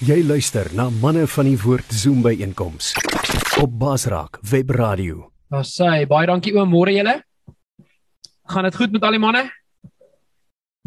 Jy luister na manne van die woord Zoom by einkoms op Basraak Web Radio. Daar sê baie dankie oom môre julle. Gaan dit goed met al die manne?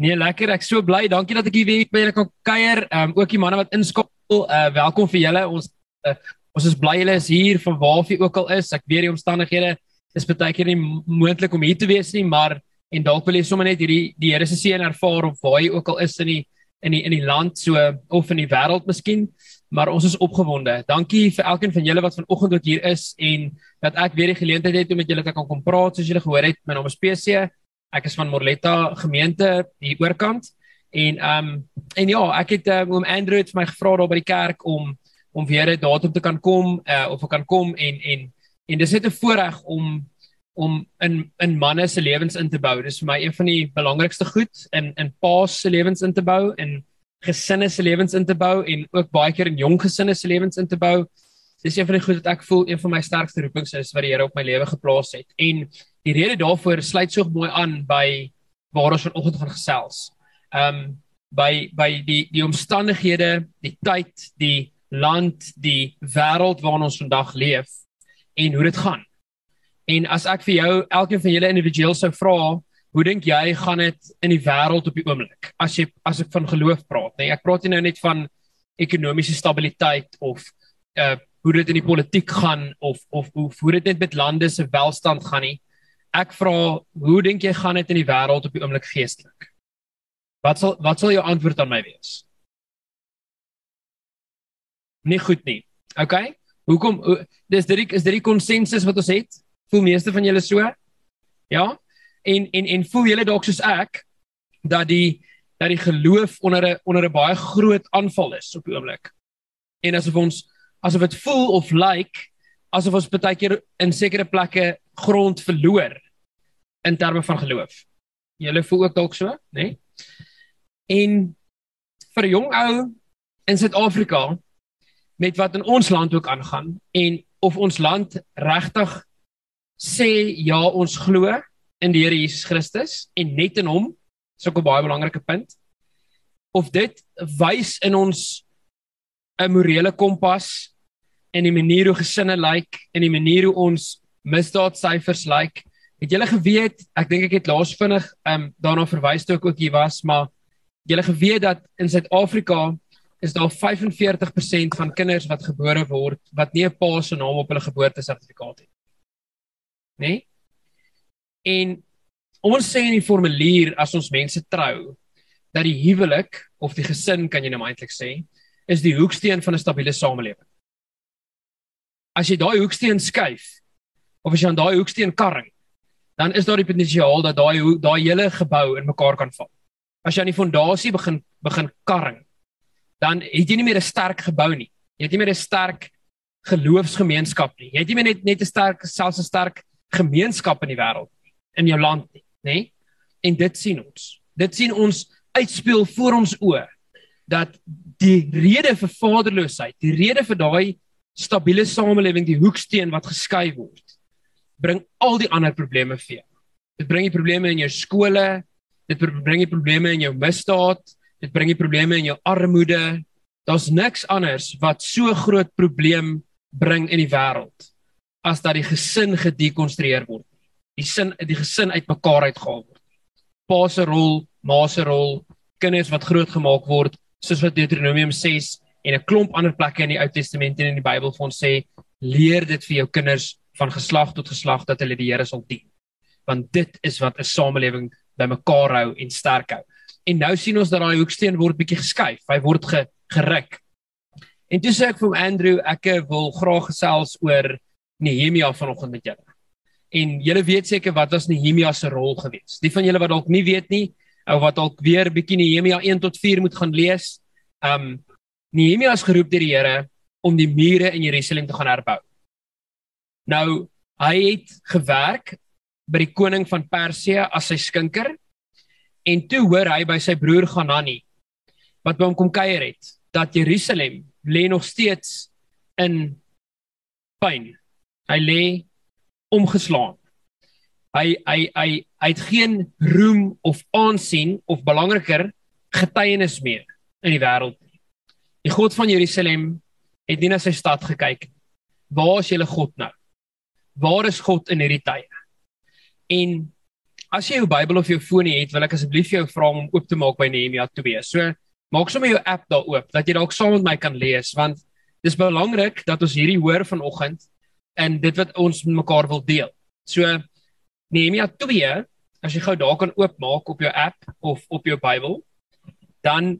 Nee, lekker. Ek so bly. Dankie dat ek hier weer by julle kan kuier. Ehm um, ook die manne wat inskakel. Uh welkom vir julle. Ons uh, ons is bly julle is hier van waar jy ook al is. Ek weet die omstandighede is baie keer nie moontlik om hier te wees nie, maar en dalk wil jy sommer net hierdie die Here se seën ervaar of waar jy ook al is in die in die in die land so of in die wêreld miskien, maar ons is opgewonde. Dankie vir elkeen van julle wat vanoggend ook hier is en dat ek weer die geleentheid het om met julle te kan kom praat soos julle gehoor het. My naam is PC. Ek is van Morletta gemeente hier oorkant en ehm um, en ja, ek het um, oom Andrew het my gevra daar by die kerk om om weer 'n datum te kan kom uh, of kan kom en en en dis net 'n voorreg om om in in manne se lewens in te bou. Dis vir my een van die belangrikste goed in in paas se lewens in te bou en gesinne se lewens in te bou en ook baie keer in jong gesinne se lewens in te bou. Dis een van die goed wat ek voel een van my sterkste roepings is wat die Here op my lewe geplaas het. En die rede daarvoor sluit so mooi aan by waar ons vanoggend gaan gesels. Ehm um, by by die die omstandighede, die tyd, die land, die wêreld waarin ons vandag leef en hoe dit gaan. En as ek vir jou elkeen van julle individueel sou vra, hoe dink jy gaan dit in die wêreld op die oomblik? As jy as ek van geloof praat, nee, ek praat nie nou net van ekonomiese stabiliteit of uh hoe dit in die politiek gaan of of hoe hoe dit net met lande se welstand gaan nie. Ek vra, hoe dink jy gaan dit in die wêreld op die oomblik geestelik? Wat sal wat sal jou antwoord aan my wees? Nie goed nie. OK? Hoekom dis dit is dit die konsensus wat ons het? Voel meeste van julle so? Ja? En en en voel julle dalk soos ek dat die dat die geloof onder 'n onder 'n baie groot aanval is op die oomblik. En asof ons asof dit voel of lyk like, asof ons baie keer in sekere plekke grond verloor in terme van geloof. Julle voel ook dalk so, né? Nee? En vir 'n jong ou in Suid-Afrika met wat in ons land ook aangaan en of ons land regtig sê ja ons glo in die Here Jesus Christus en net in hom. Is ook 'n baie belangrike punt. Of dit wys in ons 'n morele kompas en die manier hoe gesinne lyk like, en die manier hoe ons misdaadsyfers lyk. Like. het julle geweet ek dink ek het laas vinnig um, daarna verwys toe ek ook hier was maar julle geweet dat in Suid-Afrika is daar 45% van kinders wat gebore word wat nie 'n pa se naam op hulle geboortesertifikaat het nê? Nee? En ons sê in die formulier as ons mense trou dat die huwelik of die gesin kan jy nou eintlik sê is die hoeksteen van 'n stabiele samelewing. As jy daai hoeksteen skuif of as jy aan daai hoeksteen karring, dan is daar die potensiaal dat daai daai hele gebou in mekaar kan val. As jy aan die fondasie begin begin karring, dan het jy nie meer 'n sterk gebou nie. Jy het nie meer 'n sterk geloofsgemeenskap nie. Jy het nie meer net net 'n sterk selfs 'n sterk gemeenskap in die wêreld in jou land nie, nê? En dit sien ons. Dit sien ons uitspeel voor ons oë dat die rede vir vaderloosheid, die rede vir daai stabiele samelewing, die hoeksteen wat geskei word, bring al die ander probleme vir jou. Dit bring die probleme in jou skole, dit bring die probleme in jou misdaad, dit bring die probleme in jou armoede. Daar's niks anders wat so groot probleem bring in die wêreld as dat die gesin gedekonstrueer word. Die sin die gesin uitmekaar uitgehaal word. Pa se rol, ma se rol, kinders wat grootgemaak word, soos wat Deuteronomium 6 en 'n klomp ander plekke in die Ou Testament en in die Bybel vir ons sê, leer dit vir jou kinders van geslag tot geslag dat hulle die Here sal dien. Want dit is wat 'n samelewing bymekaar hou en sterk hou. En nou sien ons dat daai hoeksteen word bietjie geskuif. Hy word ge, geruk. En toe sê ek vir Andrew, ek wil graag gesels oor Nehemia vanoggend met julle. En julle weet seker wat was Nehemia se rol geweest. Die van julle wat dalk nie weet nie, ou wat dalk weer bietjie Nehemia 1 tot 4 moet gaan lees. Um Nehemia is geroep deur die Here om die mure in Jerusalem te gaan herbou. Nou, hy het gewerk by die koning van Persië as sy skinker en toe hoor hy by sy broer Hanani wat by hom kom kuier het dat Jerusalem lê nog steeds in pyn Hy lê omgeslaan. Hy hy hy hy het geen roem of aansien of belangriker getuienis meer in die wêreld nie. Die God van Jerusalem het nie na sy stad gekyk. Waar is julle God nou? Waar is God in hierdie tye? En as jy jou Bybel of jou foon het, wil ek asseblief jou vra om oop te maak by Nehemia 2. So maak sommer jou app daar oop dat jy dalk saam met my kan lees want dis belangrik dat ons hierdie hoor vanoggend en dit wat ons met mekaar wil deel. So Nehemia 2, as jy gou daar kan oopmaak op jou app of op jou Bybel, dan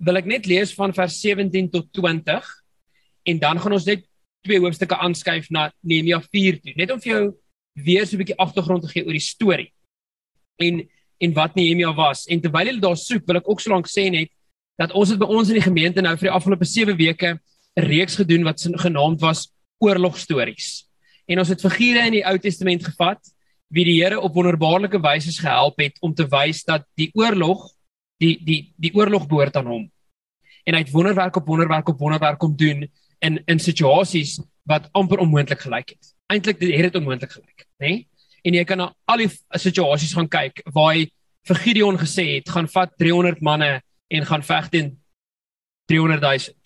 wil ek net lees van vers 17 tot 20 en dan gaan ons net twee hoofstukke aanskuif na Nehemia 4 toe, net om vir jou weer so 'n bietjie agtergrond te gee oor die storie. En en wat Nehemia was. En terwyl hulle daar soek, wil ek ook so lank sê net dat ons het by ons in die gemeente nou vir die afgelope 7 weke 'n reeks gedoen wat genaamd was Oorlogstories. En ons het figure in die Ou Testament gevat wie die Here op wonderbaarlike wyse gehelp het om te wys dat die oorlog die die die oorlog behoort aan hom. En hy het wonderwerk op wonderwerk op wonderwerk kom doen in in situasies wat amper onmoontlik gelyk het. Eintlik het dit onmoontlik gelyk, nê? Nee? En jy kan na al die situasies gaan kyk waar hy vir Gideon gesê het, gaan vat 300 manne en gaan veg teen 300 000.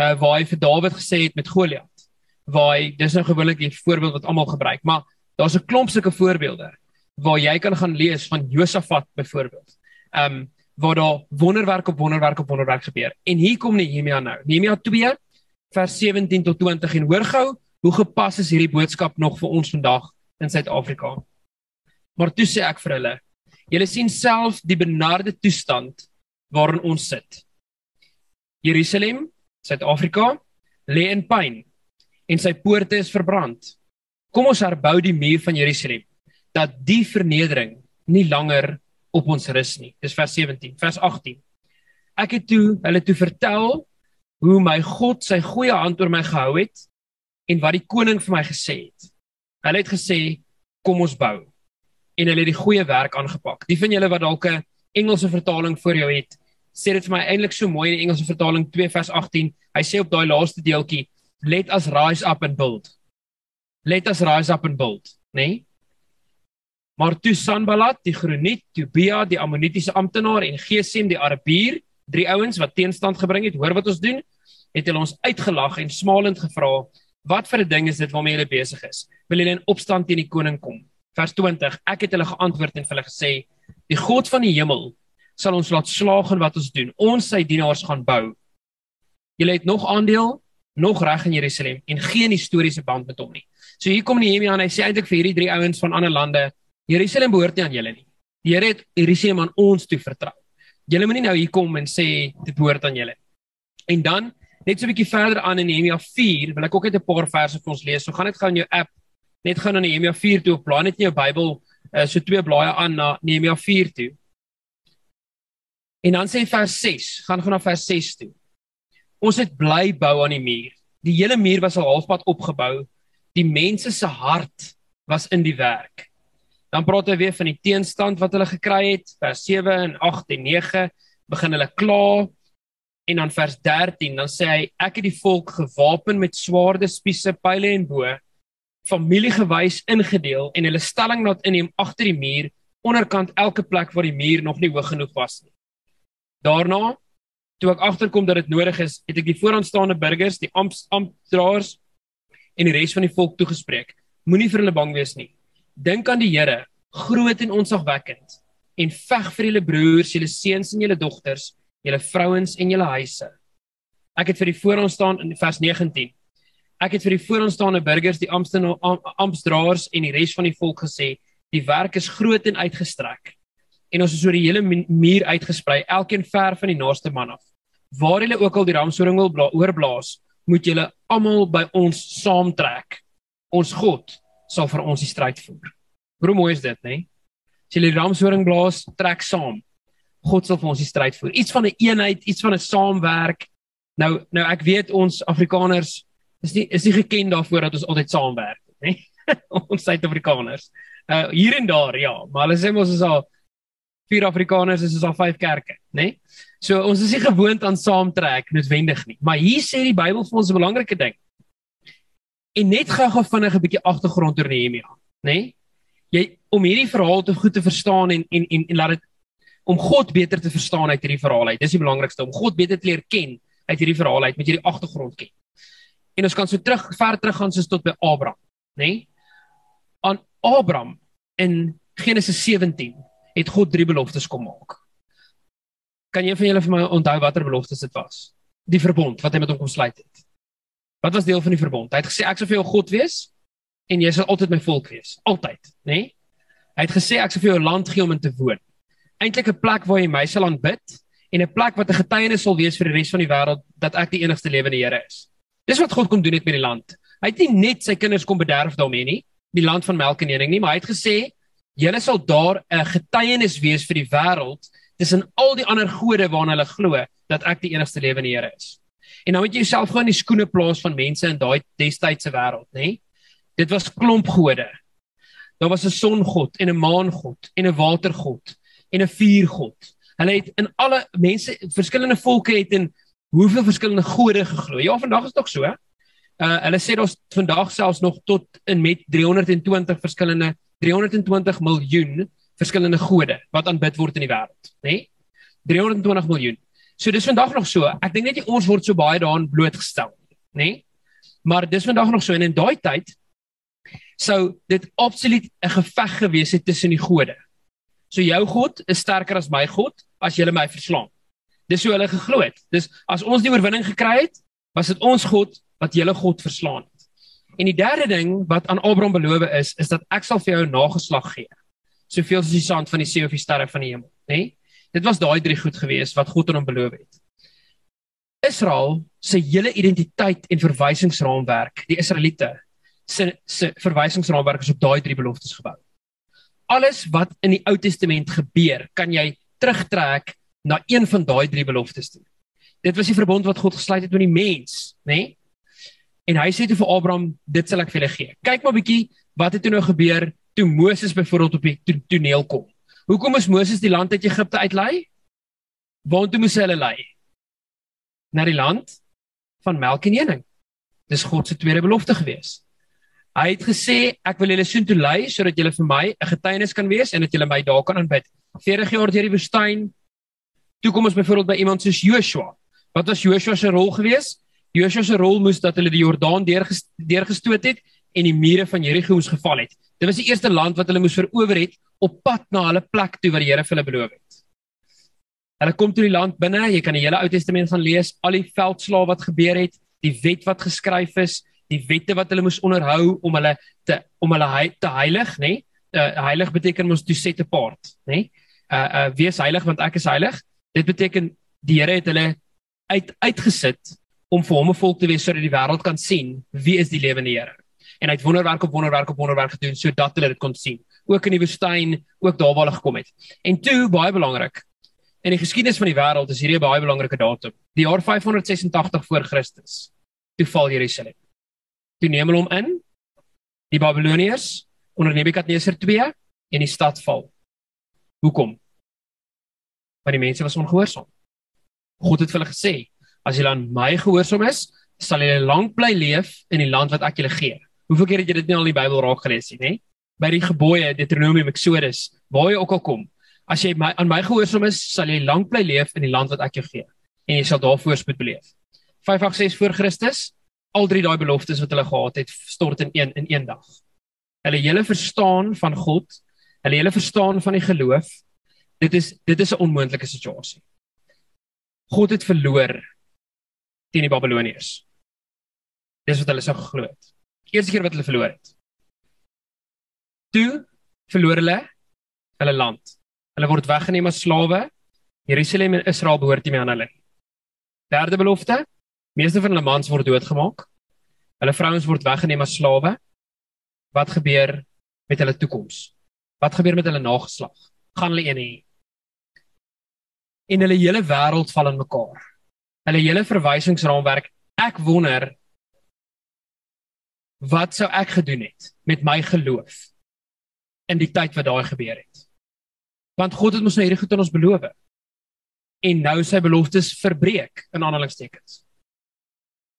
Uh waar hy vir Dawid gesê het met Goliat. Waar hy dis nou gewoonlik die voorbeeld wat almal gebruik, maar Daar's 'n klomp sulke voorbeelde waar jy kan gaan lees van Josafat byvoorbeeld. Ehm um, waar daar wonderwerk op wonderwerk op wonderwerk gebeur. En hier kom Nehemia nou. Nehemia 2 vers 17 tot 20 en hoor gou hoe gepas is hierdie boodskap nog vir ons vandag in Suid-Afrika. Maar toe sê ek vir hulle, julle sien self die benarde toestand waarin ons sit. Jerusalem, Suid-Afrika, lê in pyn en sy poorte is verbrand. Kom ons herbou die muur van Jerusalem dat die vernedering nie langer op ons rus nie. Dis vers 17, vers 18. Ek het toe hulle toe vertel hoe my God sy goeie hand oor my gehou het en wat die koning vir my gesê het. Hulle het gesê kom ons bou. En hulle het die goeie werk aangepak. Die van julle wat dalk 'n Engelse vertaling voor jou het, sê dit vir my eintlik so mooi in die Engelse vertaling 2 vers 18. Hy sê op daai laaste deeltjie, let us rise up and build let us rise up and build, nê? Nee? Maar toe Sanballat, die Groniet, Tobia, die Ammonitiese amptenaar en Gesem die Arabier, drie ouens wat teenstand gebring het, hoor wat ons doen, het hulle ons uitgelag en smalend gevra, "Wat vir 'n ding is dit waarmee julle besig is? Wil julle in opstand teen die koning kom?" Vers 20. Ek het hulle geantwoord en vir hulle gesê, "Die God van die hemel sal ons laat slaag in wat ons doen. Ons sy dienaars gaan bou. Julle het nog aandeel, nog reg in Jerusalem en geen historiese band met hom nie." So hier kom Nehemia en hy sê eintlik vir hierdie drie ouens van ander lande, Jerusalem behoort nie aan julle nie. Die Here het Jerusalem aan ons toe vertrou. Julle moenie nou hier kom en sê dit behoort aan julle. En dan net so 'n bietjie verder aan in Nehemia 4, wil ek ook net 'n paar verse vir ons lees. So gaan net gou in jou app net gaan na Nehemia 4 toe blaai net in jou Bybel uh, so twee blaaie aan na Nehemia 4 toe. En dan sê vers 6, gaan gou na vers 6 toe. Ons het bly bou aan die muur. Die hele muur was al halfpad opgebou die mense se hart was in die werk. Dan praat hy weer van die teenstand wat hulle gekry het, vers 7 en 8 en 9 begin hulle kla en dan vers 13 dan sê hy ek het die volk gewapen met swaarde, spiese, pile en bo familiegewys ingedeel en hulle stelling laat inneem agter die muur onderkant elke plek waar die muur nog nie hoog genoeg was nie. Daarna toe ek agterkom dat dit nodig is, het ek die vooraanstaande burgers, die amptdraers en die res van die volk toegespreek. Moenie vir hulle bang wees nie. Dink aan die Here, groot en onsagwekkend, en veg vir julle broers, julle seuns en julle dogters, julle vrouens en julle huise. Ek het vir die vooraanstaande in vers 19. Ek het vir die vooraanstaande burgers, die amptdraers en die res van die volk gesê, die werk is groot en uitgestrek. En ons is oor die hele muur uitgesprei, elkeen ver van die naaste man af. Waar hulle ook al die ramshoring wil oorblaas, moet julle almal by ons saamtrek. Ons God sal vir ons die stryd voer. Hoe mooi is dit, né? As julle die ramshoring blaas, trek saam. God sal vir ons die stryd voer. Iets van 'n een eenheid, iets van 'n saamwerk. Nou nou ek weet ons Afrikaners is nie is nie geken daarvoor dat ons altyd saamwerk, né? Ons Suid-Afrikaners. Uh hier en daar, ja, maar hulle sê mos is al vier Afrikaners is ons al vyf kerke, né? Nee? So ons is nie gewoond aan saamtrek noodwendig nie. Maar hier sê die Bybel vir ons 'n belangrike ding. En net gou-gou vinnig 'n bietjie agtergrond oor Nehemia, né? Nee? Jy om hierdie verhaal te goed te verstaan en en en, en laat dit om God beter te verstaan uit hierdie verhaal uit. Dis die belangrikste om God beter te leer ken. uit hierdie verhaal uit, moet jy die agtergrond ken. En ons kan so terug ver terug gaan soos tot by Abraham, nê? Nee? Aan Abraham in Genesis 17 het God drie beloftes kom maak. Kan jy van julle vir my onthou watter beloftes dit was? Die verbond wat hy met hom kom sluit het. Wat was deel van die verbond? Hy het gesê ek sal vir jou God wees en jy sal altyd my volk wees, altyd, nê? Nee? Hy het gesê ek sal vir jou land gee om in te woon. Eintlik 'n plek waar jy my sal aanbid en 'n plek wat 'n getuienis sal wees vir die res van die wêreld dat ek die enigste lewende Here is. Dis wat God kom doen het met die land. Hy het nie net sy kinders kom bederf daarmee nie, die land van melk en honing nie, maar hy het gesê julle sal daar 'n getuienis wees vir die wêreld tussen al die ander gode waarna hulle glo dat ek die enigste lewende Here is. En dan moet jy jouself gou in die skoene plaas van mense in daai destydse wêreld, nê? Dit was klomp gode. Daar was 'n songod en 'n maangod en 'n watergod en 'n vuurgod. Hulle het in alle mense verskillende volke het in hoeveel verskillende gode geglo. Ja, vandag is dit ook so, hè? Uh hulle sê daar's vandag selfs nog tot in met 320 verskillende 320 miljoen verskillende gode wat aanbid word in die wêreld, nê? Nee? 320 miljoen. So dis vandag nog so. Ek dink net nie ons word so baie daaraan blootgestel nie, nê? Nee? Maar dis vandag nog so en in daai tyd sou dit absoluut 'n geveg gewees het tussen die gode. So jou God is sterker as my God as jy my verslaan. Dis hoe hulle geglo het. Dis as ons die oorwinning gekry het, was dit ons God wat julle God verslaan het. En die derde ding wat aan Abraham beloof is, is dat ek sal vir jou 'n nageslag gee. Soveel soos die sand van die see of die sterre van die hemel, nê? Nee? Dit was daai drie goed gewees wat God aan hom beloof het. Israel se hele identiteit en verwysingsraamwerk, die Israeliete se se verwysingsraamwerk is op daai drie beloftes gebou. Alles wat in die Ou Testament gebeur, kan jy terugtrek na een van daai drie beloftes toe. Dit was die verbond wat God gesluit het met die mens, nê? Nee? En hy sê toe vir Abraham, dit sal ek vir julle gee. Kyk maar bietjie wat het toe nou gebeur toe Moses byvoorbeeld op die to toneel kom. Hoekom is Moses die land uit Egipte uitlei? Waartoe moes hulle lei? Na die land van melk en honing. Dis God se tweede belofte gewees. Hy het gesê ek wil julle soontoe lei sodat julle vir my 'n getuienis kan wees en dat julle my daar kan aanbid. 40 jaar deur die woestyn. Toe kom ons byvoorbeeld by iemand soos Joshua. Wat was Joshua se rol gewees? Joshua se rol moes dat hulle die Jordaan deurgestoot het en die mure van Jerigo moes geval het. Dit was die eerste land wat hulle moes verower het op pad na hulle plek toe wat die Here vir hulle beloof het. Hulle kom toe die land binne, jy kan die hele Ou Testament gaan lees, al die veldslae wat gebeur het, die wet wat geskryf is, die wette wat hulle moes onderhou om hulle te om hulle he, te heilig, nê? Nee? Uh, heilig beteken mos to set apart, nê? Nee? Uh uh wees heilig want ek is heilig. Dit beteken die Here het hulle uit uitgesit om vir hom 'n volk te wees sodat die wêreld kan sien wie is die lewende Here. En hy het wonderwerk op wonderwerk op wonderwerk gedoen sodat hulle dit kon sien. Ook in die woestyn, ook daar waar hulle gekom het. En toe baie belangrik. In die geskiedenis van die wêreld is hierdie 'n baie belangrike datum. Die jaar 586 voor Christus. Toe val Jerusalem toe neem hulle hom in. Die Babiloniërs onder Nebukadneser 2 en die stad val. Hoekom? Want die mense was ongehoorsaam. God het vir hulle gesê, as julle aan my gehoorsaam is, sal julle lank bly leef in die land wat ek julle gee. Hoeveel keer het jy dit nie al in die Bybel raak gelees nie, hè? By die gebooie, Deuteronomium, Exodus, waar jy ook al kom. As jy my aan my gehoorsaam is, sal jy lank bly leef in die land wat ek jou gee en jy sal daar voorspoed beleef. 586 voor Christus al drie daai beloftes wat hulle gehad het stort in een in een dag. Hulle hele verstaan van God, hulle hele verstaan van die geloof, dit is dit is 'n onmoontlike situasie. God het verloor teen die Babiloniërs. Dis wat hulle sou geglo het. Eerste keer wat hulle verloor het. Toe verloor hulle hulle land. Hulle word weggeneem as slawe. Jerusalem en Israel behoort nie meer aan hulle nie. Derde belofte, Meeste van hulle mans word doodgemaak. Hulle vrouens word weggeneem as slawe. Wat gebeur met hulle toekoms? Wat gebeur met hulle nageslag? Gaan hulle een hê? En hulle hele wêreld val in mekaar. Hulle hele verwysingsraamwerk. Ek wonder wat sou ek gedoen het met my geloof in die tyd wat daai gebeur het? Want God het mos nou hierdie goed aan ons beloof. En nou sy beloftes verbreek in aanhalingstekens.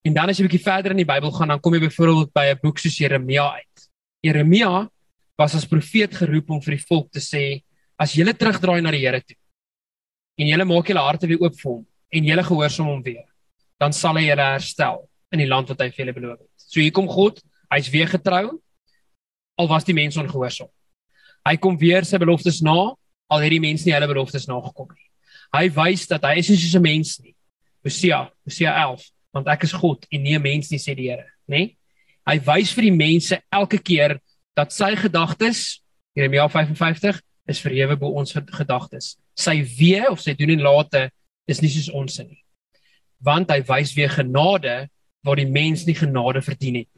En dan as jy 'n bietjie verder in die Bybel gaan, dan kom jy byvoorbeeld by 'n boek soos Jeremia uit. Jeremia was as profeet geroep om vir die volk te sê: "As julle terugdraai na die Here toe en julle maak julle harte weer oop vir hom en julle gehoorsaam hom weer, dan sal hy julle herstel in die land wat hy vir julle beloof het. So hier kom God, hy's weer getrou al was die mense ongehoorsaam. Hy kom weer sy beloftes na al het die mense nie hulle beloftes nagekom nie. Hy wys dat hy is nie soos 'n mens nie. Hosea, Hosea 11, want ek is God en nie 'n mens nie sê die Here, nê? Hy wys vir die mense elke keer dat sy gedagtes, Jeremia 55, is verhewe bo ons gedagtes. Sy wee of sy doen en late is nie soos ons nie. Want hy wys weer genade waar die mens nie genade verdien het.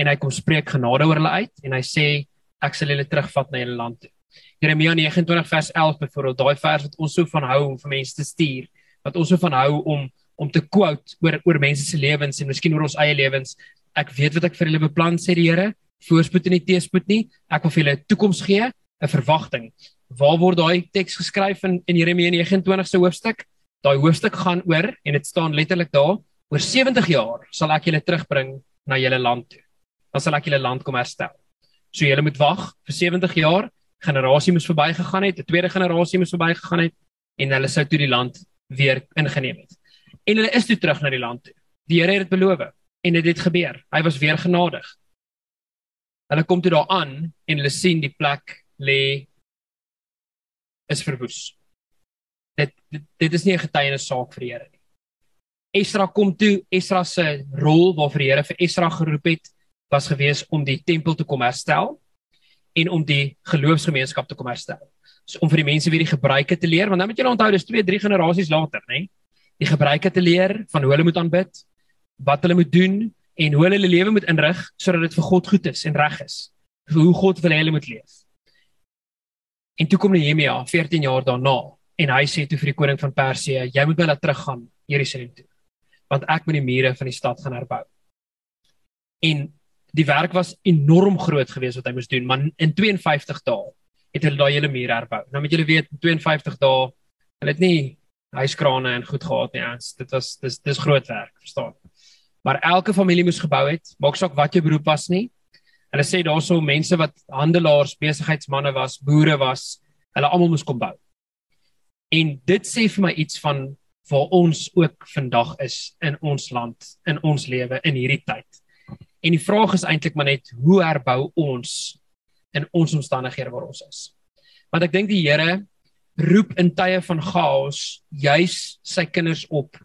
En hy kom spreek genade oor hulle uit en hy sê ek sal hulle terugvat na hulle land toe. Jeremia 29 vers 11 byvoorbeeld, daai vers wat ons so van hou om vir mense te stuur, wat ons so van hou om om te quote oor oor mense se lewens en miskien oor ons eie lewens. Ek weet wat ek vir hulle beplan sê die Here, voorspoed en nie teëspoed nie. Ek wil vir julle 'n toekoms gee, 'n verwagting. Waar word daai teks geskryf in in Jeremia 29 se hoofstuk? Daai hoofstuk gaan oor en dit staan letterlik daar, oor 70 jaar sal ek julle terugbring na julle land toe. Dan sal ek julle land kom herstel. So julle moet wag vir 70 jaar generasie moes verbygegaan het, 'n tweede generasie moes verbygegaan het en hulle sou toe die land weer ingeneem het. En hulle is toe terug na die land toe. Die Here het dit beloof en dit het, het gebeur. Hy was weer genadig. Hulle kom toe daar aan en hulle sien die plek lê is verwoes. Dit, dit dit is nie 'n getuienis saak vir die Here nie. Esra kom toe, Esra se rol waarvoor die Here vir Esra geroep het, was gewees om die tempel te kom herstel en om die geloofsgemeenskap te kom herstel. So om vir die mense weer die gebruike te leer, want dan moet jy onthou dis 2, 3 generasies later, né? Die gebruike te leer van hoe hulle moet aanbid, wat hulle moet doen en hoe hulle hulle lewe moet inrig sodat dit vir God goed is en reg is. Hoe God wil hê hulle moet leef. En toe kom Nehemia 14 jaar daarna en hy sê toe vir die koning van Persië, jy moet hulle teruggaan Jerusalem toe. Want ek moet die mure van die stad gaan herbou. En die werk was enorm groot geweest wat hy moes doen, maar in 52 dae het hulle daai hele muur herbou. Nou moet julle weet, 52 dae, hulle het nie huiskrane en goed gehad nie, eens. Dit was dis dis groot werk, verstaan? Maar elke familie moes gebou het, maak saak wat jou beroep was nie. Hulle sê daarso mense wat handelaars, besigheidsmense was, boere was, hulle almal moes kom bou. En dit sê vir my iets van waar ons ook vandag is in ons land, in ons lewe in hierdie tyd. En die vraag is eintlik maar net hoe herbou ons in ons omstandighede waar ons is. Want ek dink die Here roep in tye van chaos juis sy kinders op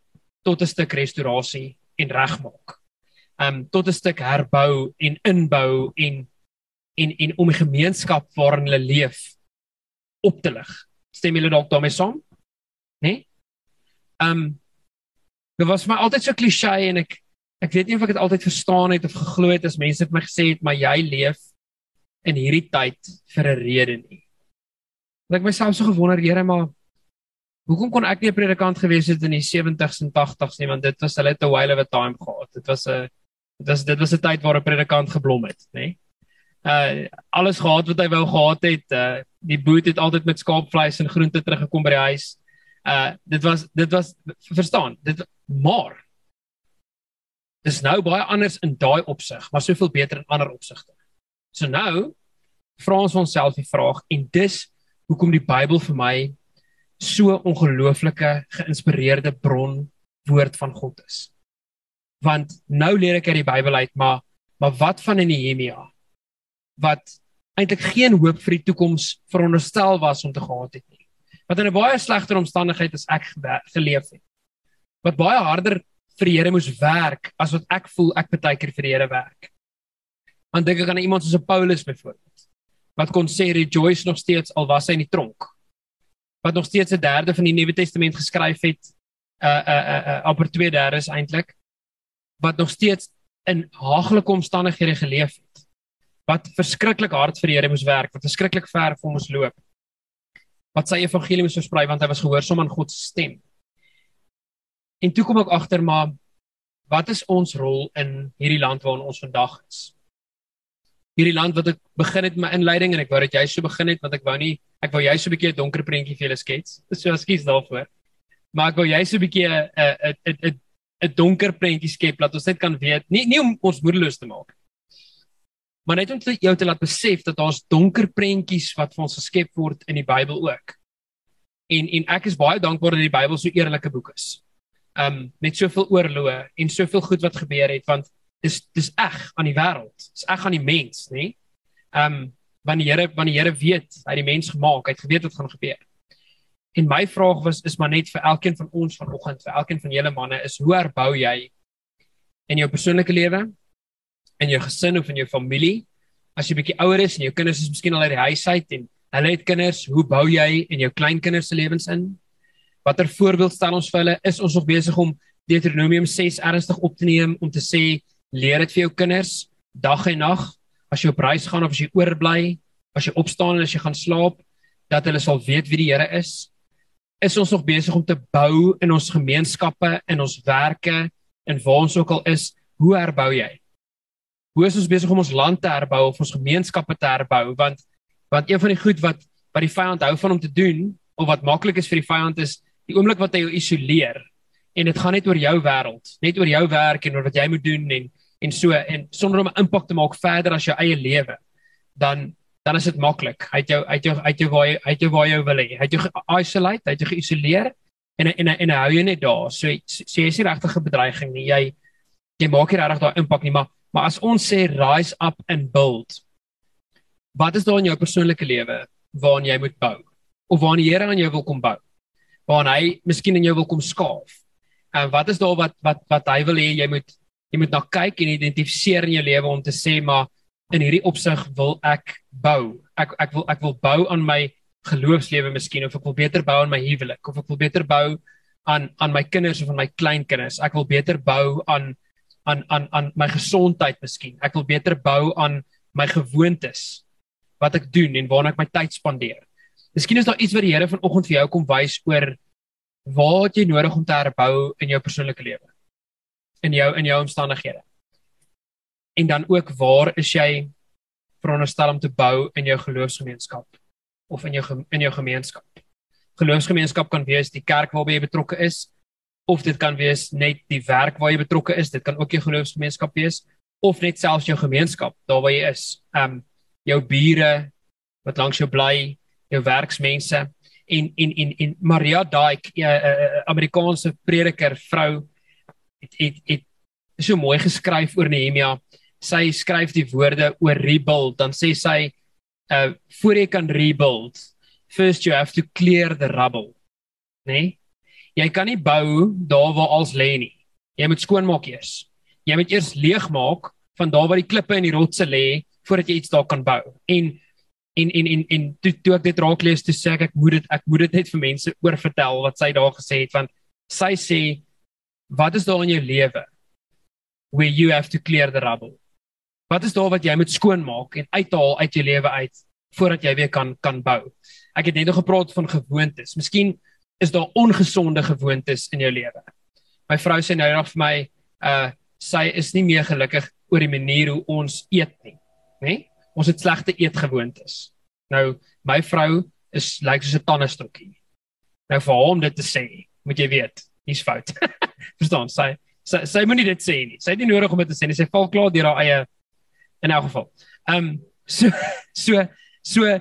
tot 'n stuk restaurasie en regmaak. Um tot 'n stuk herbou en inbou en en en om die gemeenskap waarin hulle leef op te lig. Stem julle dalk daarmee saam? Né? Nee? Um dit was vir my altyd so klise en ek ek weet nie of ek dit altyd verstaan het of geglo het as mense het my gesê het maar jy leef in hierdie tyd vir 'n rede nie. Want ek myself so gewonder, Here, maar hoekom kon ek nie 'n predikant gewees het in die 70s en 80s nie want dit was hulle te while of a time gehad. Dit was 'n dit was dit was 'n tyd waar 'n predikant geblom het, nê? Uh alles gehad wat hy wou gehad het. Uh die boet het altyd met skaapvleis en groente teruggekom by die huis. Uh dit was dit was verstaan. Dit maar Dis nou baie anders in daai opsig, maar soveel beter in ander opsigte. So nou vra ons onsself die vraag en dis hoekom die Bybel vir my so ongelooflike geïnspireerde bron woord van God is. Want nou leer ek uit die Bybel uit, maar maar wat van Nehemia wat eintlik geen hoop vir die toekoms veronderstel was om te gehad het nie. Wat in 'n baie slegter omstandigheid as ek geleef het. Wat baie harder vir die Here moes werk as wat ek voel ek baie keer vir die Here werk. Want dink ek aan iemand soos Paulus byvoorbeeld wat kon sê rejoice nog steeds al was hy in die tronk. Wat nog steeds 'n derde van die Nuwe Testament geskryf het uh uh uh, uh amper 2/3 eintlik wat nog steeds in haglike omstandighede geleef het. Wat verskriklik hard vir die Here moes werk, wat verskriklik ver vir hom moes loop. Wat sy evangelie moes versprei want hy was gehoorsaam aan God se stem. En toe kom ek agter maar wat is ons rol in hierdie land waarin ons vandag is? Hierdie land wat ek begin het my inleiding en ek wou dat jy so begin het want ek wou nie ek wou jy so 'n bietjie 'n donker prentjie vir julle skets. So ekskuus daarvoor. Maar ek wou jy so 'n bietjie 'n 'n 'n 'n donker prentjie skep dat ons net kan weet, nie nie om ons moedeloos te maak. Maar net om jou te laat besef dat daar's donker prentjies wat vir ons geskep word in die Bybel ook. En en ek is baie dankbaar dat die Bybel so eerlike boek is um met soveel oorloë en soveel goed wat gebeur het want dis dis eg aan die wêreld. Dis eg aan die mens, nê? Um want die Here want die Here weet hy het die mens gemaak, hy het geweet wat gaan gebeur. En my vraag was is maar net vir elkeen van ons vanoggend, vir elkeen van julle manne is hoe herbou jy in jou persoonlike lewe, in jou gesin of in jou familie? As jy bietjie ouer is en jou kinders is miskien al uit die huis uit en hulle het kinders, hoe bou jy in jou kleinkinders se lewens in? Watter voorbeeld stel ons vir hulle? Is ons nog besig om Deuteronomium 6 ernstig op te neem om te sê leer dit vir jou kinders dag en nag as jy op reis gaan of as jy oorbly, as jy opstaan en as jy gaan slaap, dat hulle sal weet wie die Here is? Is ons nog besig om te bou in ons gemeenskappe, in ons werke en waar ons ook al is? Hoe herbou jy? Hoe is ons besig om ons land te herbou of ons gemeenskappe te herbou? Want want een van die goed wat wat die vyand hou van om te doen of wat maklik is vir die vyand is die oomblik wat hy jou isoleer en dit gaan net oor jou wêreld, net oor jou werk en oor wat jy moet doen en en so en sonder om 'n impak te maak verder as jou eie lewe, dan dan is dit maklik. Hy het jou uit jou uit jou waar hy uit jou waar jy wil hê. Hy het jou isolate, hy het jou geïsoleer en en en hy hou jou net daar. So so jy is nie regtig 'n bedreiging nie. Jy jy maak nie regtig daai impak nie, maar maar as ons sê rise up and build. Wat is daar in jou persoonlike lewe waaraan jy moet bou? Of waaraan die Here aan jou wil kom bou? Waarna hy miskien in jou wil kom skaaf. En wat is daar wat wat wat hy wil hê jy moet jy moet na kyk en identifiseer in jou lewe om te sê maar in hierdie opsig wil ek bou. Ek ek wil ek wil bou aan my geloofslewe miskien of ek wil beter bou aan my huwelik of ek wil beter bou aan aan my kinders of aan my kleinkinders. Ek wil beter bou aan aan aan aan my gesondheid miskien. Ek wil beter bou aan my gewoontes wat ek doen en waarna ek my tyd spandeer. Miskien is daar iets wat die Here vanoggend vir jou kom wys oor wat jy nodig om te herbou in jou persoonlike lewe. In jou in jou omstandighede. En dan ook waar is jy veronderstel om te bou in jou geloofsgemeenskap of in jou in jou gemeenskap. Geloofsgemeenskap kan wees die kerk waarby jy betrokke is of dit kan wees net die werk waar jy betrokke is, dit kan ook jou geloofsgemeenskap wees of net selfs jou gemeenskap daar waar jy is. Um jou bure wat langs jou bly, jou werksmense en en en en Maria daai uh, uh, Amerikaanse prediker vrou het het het so mooi geskryf oor Nehemia. Sy skryf die woorde oor rebuild, dan sê sy uh voor jy kan rebuild, first you have to clear the rubble. Nee? Jy kan nie bou daar waar als lê nie. Jy moet skoonmaak eers. Jy moet eers leegmaak van daar waar die klippe en die rotse lê voordat jy iets daar kan bou. En en en en en toe toe ek dit raak lees toe sê ek ek moet dit ek moet dit net vir mense oorvertel wat sy daar gesê het want sy sê wat is daar in jou lewe where you have to clear the rubble? Wat is daar wat jy moet skoonmaak en uithaal uit jou lewe uit voordat jy weer kan kan bou? Ek het net nog gepraat van gewoontes. Miskien is daar ongesonde gewoontes in jou lewe. My vrou sê nou nog vir my uh sy is nie meer gelukkig oor die manier hoe ons eet nie. Nê nee? Ons het slegte eetgewoontes. Nou my vrou is lyk like soos 'n tannestokkie. Nou vir hom dit te sê, moet jy weet, hier's fout. Verstaan? Sy sy, sy moenie dit sê nie. Sy het nie nodig om dit te sê nie. Sy val klaar deur haar eie in elk geval. Ehm um, so so so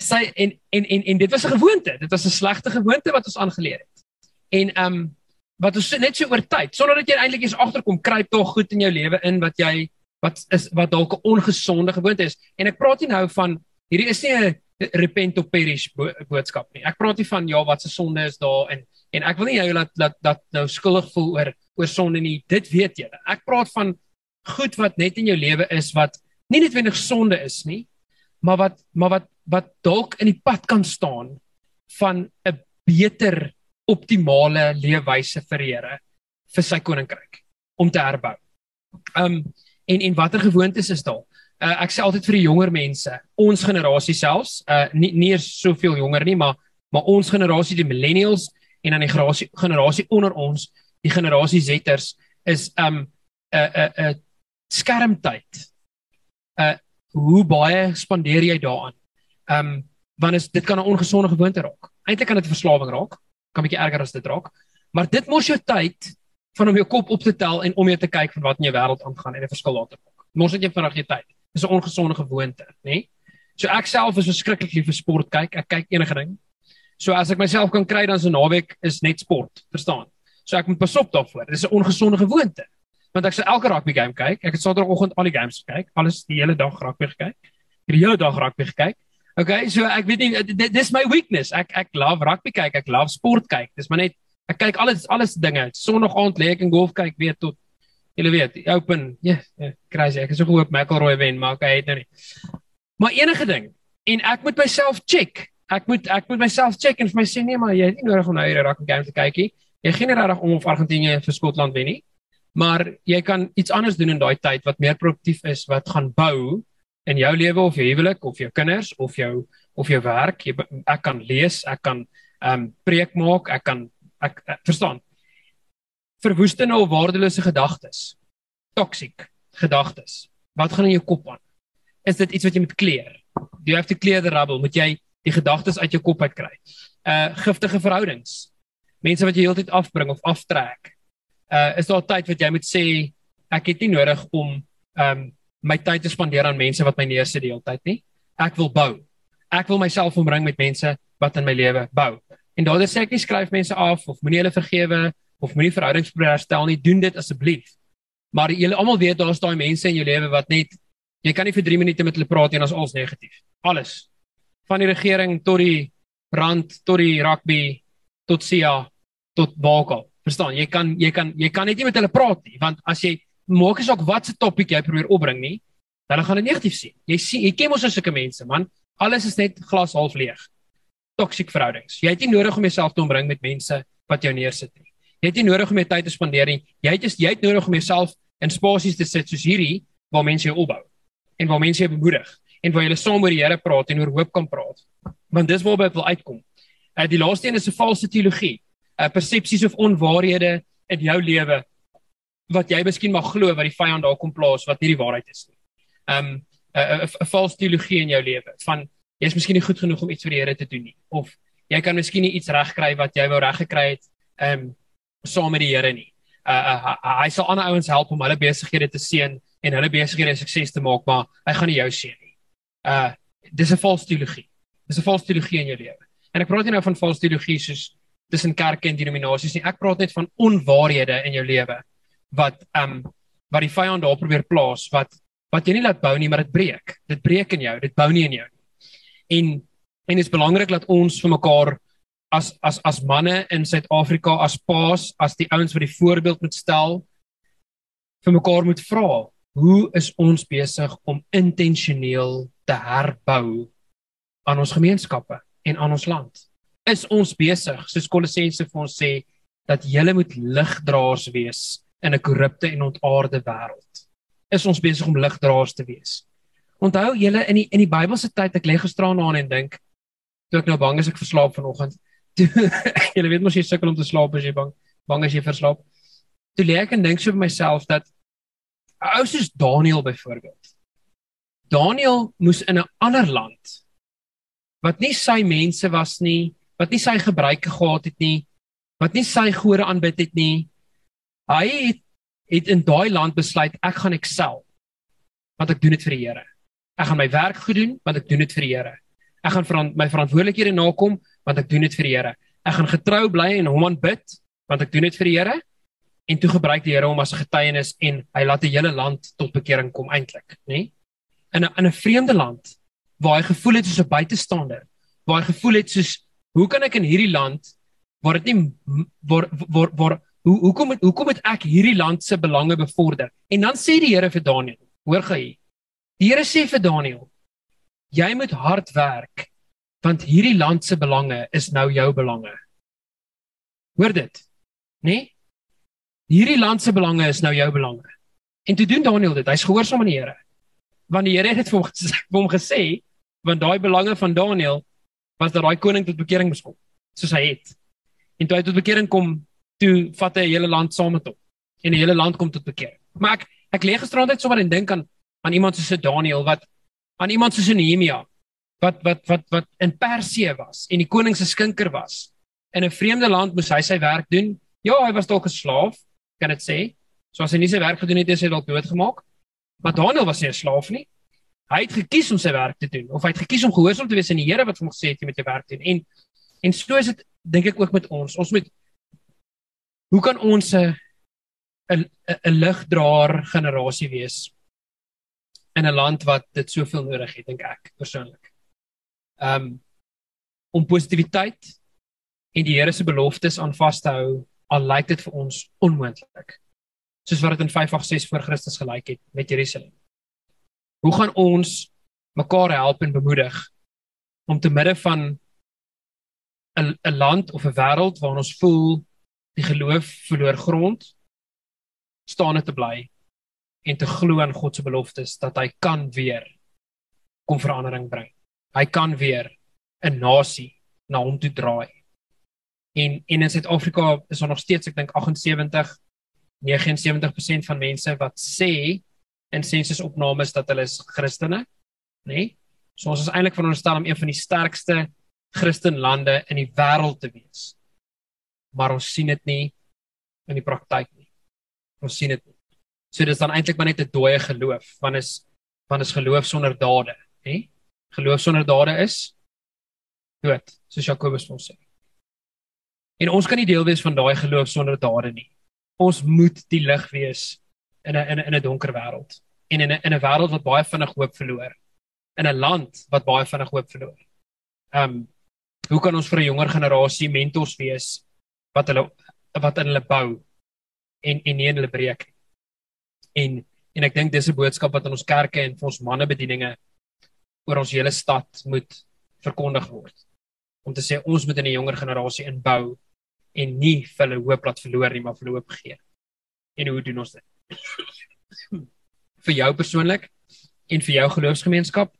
sy en en en en dit was 'n gewoonte. Dit was 'n slegte gewoonte wat ons aangeleer het. En ehm um, wat ons net so oor tyd, sonder dat jy eintlik eens agterkom, kruip tog goed in jou lewe in wat jy wat is wat dalk 'n ongesonde gewoonte is. En ek praat nie nou van hierdie is nie 'n repent or perish bo boodskap nie. Ek praat nie van ja wat se sonde is daar en en ek wil nie jou laat laat dat nou skuldig voel oor oor sonde nie. Dit weet jy. Ek praat van goed wat net in jou lewe is wat nie noodwendig sonde is nie, maar wat maar wat wat dalk in die pad kan staan van 'n beter optimale leefwyse vir Here vir sy koninkryk om te herbou. Um en en watter gewoontes is daar? Uh, ek sê altyd vir die jonger mense, ons generasie selfs, uh nie nie is soveel jonger nie, maar maar ons generasie die millennials en dan die generasie generasie onder ons, die generasie Z'ers is um 'n uh, 'n uh, 'n uh, skermtyd. Uh hoe baie spandeer jy daaraan? Um want is dit kan 'n ongesonde gewoonte raak. Eintlik kan dit 'n verslawing raak. Kan bietjie erger as dit raak. Maar dit mors jou tyd van om jou kop op te tel en om jou te kyk van wat in jou wêreld aangaan en 'n verskil laat maak. Mos dit jy vanaand jou tyd. Dis 'n ongesonde gewoonte? Nee? So ek self is verskriklik lief vir sport kyk. Ek kyk enige ding. So as ek myself kan kry dan 'n naweek is net sport, verstaan? So ek moet pas op daarvoor. Dis 'n ongesonde gewoonte. Want ek sal elke rugby game kyk. Ek het Saterdagoggend al die games gekyk. Alles die hele dag rugby gekyk. Die hele dag rugby gekyk. Okay, so ek weet nie dis my weakness. Ek ek love rugby kyk. Ek love sport kyk. Dis maar net ek kyk alles alles dinge. Sondag aand lê ek en golf kyk weer tot Julle weet, open, ja, yeah, yeah, crazy. Ek is so gehoop McIlroy wen, maar hy het nou nie. Maar enige ding en ek moet myself check. Ek moet ek moet myself check en vir my sê nee, maar jy het nie nodig om nou hierdie rugby game te kyk nie. Jy geen regtig om of Argentinië vir Skotland wen nie. Maar jy kan iets anders doen in daai tyd wat meer produktief is, wat gaan bou in jou lewe of jou huwelik of jou kinders of jou of jou werk. Jy, ek kan lees, ek kan ehm um, preek maak, ek kan ek, ek verstaan verwoestende of waardelose gedagtes. Toxic gedagtes. Wat gaan in jou kop aan? Is dit iets wat jy moet kleer? Do you have to clear the rubble? Moet jy die gedagtes uit jou kop uitkry? Uh giftige verhoudings. Mense wat jy heeltyd afbring of aftrek. Uh is daar tyd wat jy moet sê ek het nie nodig om um my tyd te spandeer aan mense wat my neersit die hele tyd nie. Ek wil bou. Ek wil myself omring met mense wat in my lewe bou. En daardie sê ek nie skryf mense af of moenie hulle vergewe of moenie verhoudings probeer herstel nie, doen dit asseblief. Maar julle almal weet daar's daai mense in jou lewe wat net jy kan nie vir 3 minute met hulle praat en as alles negatief. Alles. Van die regering tot die brand tot die rugby tot SIA tot Bokal. Verstaan? Jy kan jy kan jy kan net nie met hulle praat nie, want as jy maak is ook wat se topik jy probeer opbring nie, hulle gaan dit negatief sien. Jy sien jy ken mos as sulke mense, man. Alles is net glas half leeg. Toxic verhoudings. Jy het nie nodig om jouself te omring met mense wat jou neersit nie. Jy het nie nodig om jou tyd te spandeer nie. Jy het jy het nodig om jouself in spasies te sit soos hierdie waar mense jou opbou en waar mense jou bemoedig en waar jy saam oor die Here praat en oor hoop kan praat. Want dis waarby ek wil uitkom. Uh die laaste een is 'n valse teologie. Uh persepsies of onwaarhede in jou lewe wat jy miskien mag glo wat die vyand daar kom plaas wat nie die waarheid is nie. Um 'n uh, 'n valse teologie in jou lewe van jy's miskien nie goed genoeg om iets vir die Here te doen nie of jy kan miskien nie iets regkry wat jy wou reggekry het um saam met die Here nie. Uh, uh, uh hy sal ander ouens help om hulle besighede te seën en hulle besighede sukses te maak, maar hy gaan nie jou seën nie. Uh dis 'n valse teologie. Dis 'n valse teologie in jou lewe. En ek praat nie nou van valse teologie soos tussen kerke en denominasies nie. Ek praat net van onwaarhede in jou lewe wat um wat die vyand daar probeer plaas wat wat jy nie laat bou nie, maar dit breek. Dit breek in jou, dit bou nie in jou nie. En en dit is belangrik dat ons vir mekaar as as as manne in Suid-Afrika as paas as die ouens wat die voorbeeld moet stel vir mekaar moet vra hoe is ons besig om intentioneel te herbou aan ons gemeenskappe en aan ons land? Is ons besig soos Kolossense vir ons sê dat julle moet ligdraers wees in 'n korrupte en ontaarde wêreld? Is ons besig om ligdraers te wees onthou julle in die in die Bybelse tyd ek lê gisteraan aan en dink toe ek nou bang is ek verslaap vanoggend jy weet mos jy sukkel om te slaap as jy bang bang as jy verslaap. Toe lê ek en dink so vir myself dat ou soos Daniel byvoorbeeld. Daniel moes in 'n ander land wat nie sy mense was nie, wat nie sy gebruike gehad het nie, wat nie sy gode aanbid het nie. Hy het, het in daai land besluit ek gaan excel want ek doen dit vir die Here. Ek gaan my werk goed doen want ek doen dit vir die Here. Ek gaan verant my verantwoordelikhede nakom want ek doen dit vir die Here. Ek gaan getrou bly en hom aanbid want ek doen dit vir die Here. En toe gebruik die Here hom as 'n getuienis en hy laat 'n hele land tot bekering kom eintlik, nê? Nee? In 'n in 'n vreemde land waar hy gevoel het soos 'n buitestander, waar hy gevoel het soos hoe kan ek in hierdie land waar dit nie waar waar waar hoe hoekom het hoekom het ek hierdie land se belange bevorder? En dan sê die Here vir Daniël, hoor gou. Die Here sê vir Daniël, jy moet hard werk want hierdie land se belange is nou jou belange. Hoor dit? Né? Nee? Hierdie land se belange is nou jou belange. En toe doen Daniel dit. Hy's gehoorsaam aan die Here. Want die Here het dit vir hom gesê, vir hom gesê want daai belange van Daniel was dat daai koning tot bekering moes kom, soos hy het. En toe hy tot bekering kom, toe vat hy 'n hele land saam met hom. En die hele land kom tot bekering. Maar ek ek lê gisterand net sommer en dink aan aan iemand soos Daniel wat aan iemand soos Nehemia wat wat wat wat in Persië was en die koning se skinker was. In 'n vreemde land moes hy sy werk doen. Ja, hy was dalk 'n slaaf, kan dit sê. So as hy nie sy werk gedoen het, is hy dalk doodgemaak. Maar Daniel was nie 'n slaaf nie. Hy het gekies om sy werk te doen of hy het gekies om gehoorsaam te wees aan die Here wat hom gesê het jy moet jou werk doen. En en so is dit dink ek ook met ons. Ons moet hoe kan ons 'n 'n 'n ligdraer generasie wees in 'n land wat dit soveel nodig het dink ek persoonlik. Um om positiwiteit en die Here se beloftes aan vas te hou al lyk dit vir ons onmoontlik. Soos wat dit in 586 voor Christus gelyk het met Jerusalem. Hoe gaan ons mekaar help en bemoedig om te midde van 'n 'n land of 'n wêreld waar ons voel die geloof verloor grond staande te bly en te glo aan God se beloftes dat hy kan weer kom verandering bring. Hy kan weer 'n nasie na hom toe draai. En en in Suid-Afrika is daar nog steeds ek dink 78 79% van mense wat sê in sensusopnames dat hulle is Christene, nê? Nee? So ons is eintlik veronderstel om een van die sterkste Christenlande in die wêreld te wees. Maar ons sien dit nie in die praktyk nie. Ons sien dit nie. So dis dan eintlik maar net 'n dooie geloof, want is want is geloof sonder dade, hè? Geloof sonder dade is dood, soos Jakobus ons sê. En ons kan nie deel wees van daai geloof sonder dade nie. Ons moet die lig wees in 'n in 'n 'n donker wêreld en in 'n in 'n wêreld wat baie vinnig hoop verloor. In 'n land wat baie vinnig hoop verloor. Ehm um, hoe kan ons vir 'n jonger generasie mentors wees wat hulle wat in hulle bou en en nie in hulle breek nie. En en ek dink dis 'n boodskap wat in ons kerke en vir ons mannebedieninge oor ons hele stad moet verkondig word. Om te sê ons moet in 'n jonger generasie inbou en nie vir hulle hoop laat verloor nie, maar vir hulle hoop gee. En hoe doen ons dit? vir jou persoonlik en vir jou geloofsgemeenskap.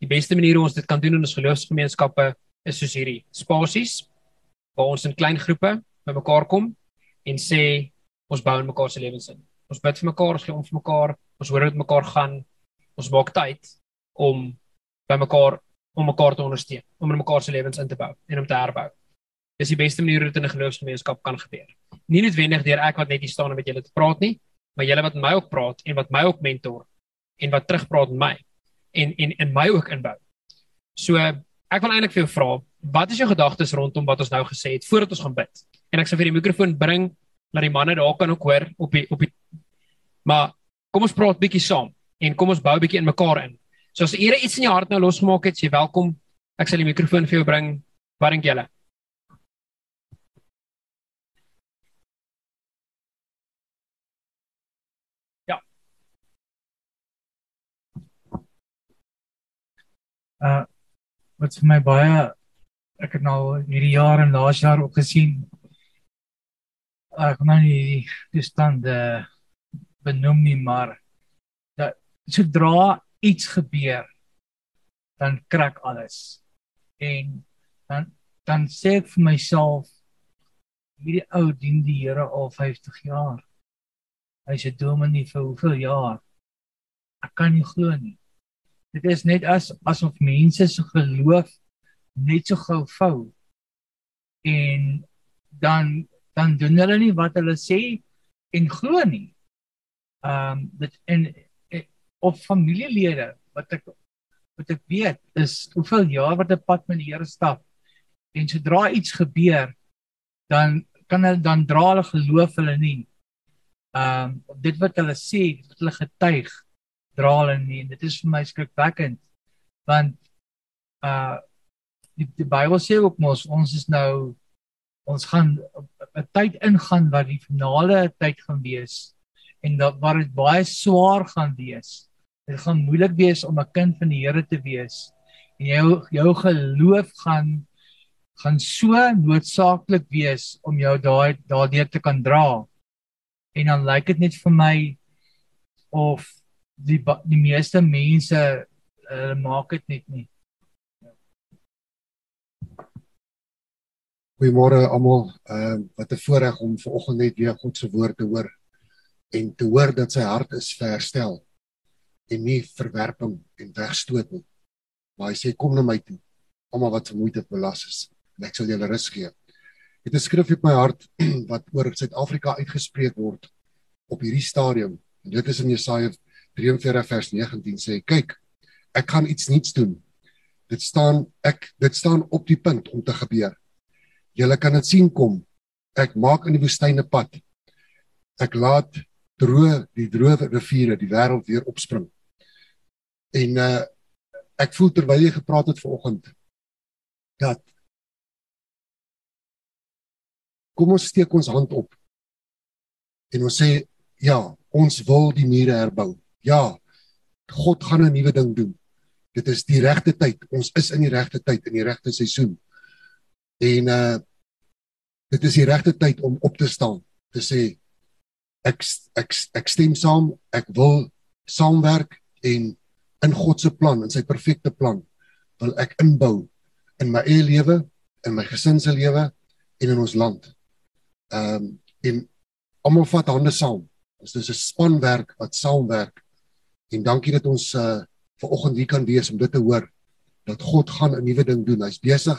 Die beste manier hoe ons dit kan doen in ons geloofsgemeenskappe is soos hierdie spasies waar ons in klein groepe bymekaar kom en sê ons bou in mekaar se lewens in. Ons bid vir mekaar, ons gee om vir mekaar, ons hoor dit mekaar gaan. Ons maak tyd om by mekaar om mekaar te ondersteun, om in mekaar se lewens in te bou en om te herbou. Dis die beste manier hoe dit in 'n geloofsgemeenskap kan gebeur. Nie noodwendig deur ek wat net hier staan en met julle te praat nie, maar julle wat met my ook praat en wat my ook mentor en wat terugpraat met my en en in my ook inbou. So ek wil eintlik vir jou vra, wat is jou gedagtes rondom wat ons nou gesê het voordat ons gaan bid? En ek sal vir die mikrofoon bring dat die manne daar kan ook hoor op die op die Maar kom ons praat bietjie saam en kom ons bou bietjie in mekaar in. So as ere iets in jou hart nou losgemaak het, jy welkom. Ek sal die mikrofoon vir jou bring. Wat dink julle? Ja. Uh wat vir my baie ek het nou hierdie jaar en laas jaar ook gesien. Ek nou nie die stand uh benoem nie, maar dat sodra iets gebeur dan krak alles. En dan dan sê ek vir myself hierdie ou dien die Here al 50 jaar. Hy's 'n dominee vir hoeveel jaar? Ek kan nie glo nie. Dit is net as asof mense se geloof net so gou vou. En dan dan doen hulle nie wat hulle sê en glo nie ehm um, dit en, en of familielede wat ek wat ek weet is hoeveel jaar wat 'n pad met die Here stap en sodra iets gebeur dan kan hulle dan dra hulle geloof hulle nie. Ehm um, dit wat hulle sê, wat hulle getuig, dra hulle nie. Dit is vir my skrikwekkend want uh die, die Bybel sê ook mos ons is nou ons gaan 'n tyd ingaan wat die finale tyd gaan wees en dat waar dit baie swaar gaan wees. Dit gaan moeilik wees om 'n kind van die Here te wees. En jou jou geloof gaan gaan so noodsaaklik wees om jou daai daardeur te kan dra. En dan lyk dit net vir my of die die meeste mense hulle maak dit net nie. Goeiemôre almal. Ehm uh, wat 'n voorreg om vanoggend net weer God se woord te hoor en te hoor dat sy hart is verstel en nie verwerping en wegstoot nie. Maar hy sê kom na my toe, almal wat vermoeid en belas is, en ek sal julle rus gee. Dit is skrif op my hart wat oor Suid-Afrika uitgespreek word op hierdie stadium. En dit is in Jesaja 43 vers 19 sê kyk, ek gaan iets nuuts doen. Dit staan ek dit staan op die punt om te gebeur. Julle kan dit sien kom. Ek maak in die woestyne pad. Ek laat droë die droë riviere die wêreld weer opspring. En uh ek voel terwyl jy gepraat het vanoggend dat kom ons steek ons hand op en ons sê ja, ons wil die mure herbou. Ja, God gaan 'n nuwe ding doen. Dit is die regte tyd. Ons is in die regte tyd in die regte seisoen. En uh dit is die regte tyd om op te staan te sê ek ek ek stem saam, ek wil saamwerk en in God se plan, in sy perfekte plan wil ek inbou in my eie lewe, in my gesin se lewe en in ons land. Ehm um, en almal vat hande saam. Dis dis 'n spanwerk wat saamwerk. En dankie dat ons uh ver oggend hier kan wees om dit te hoor dat God gaan 'n nuwe ding doen. Hy's besig.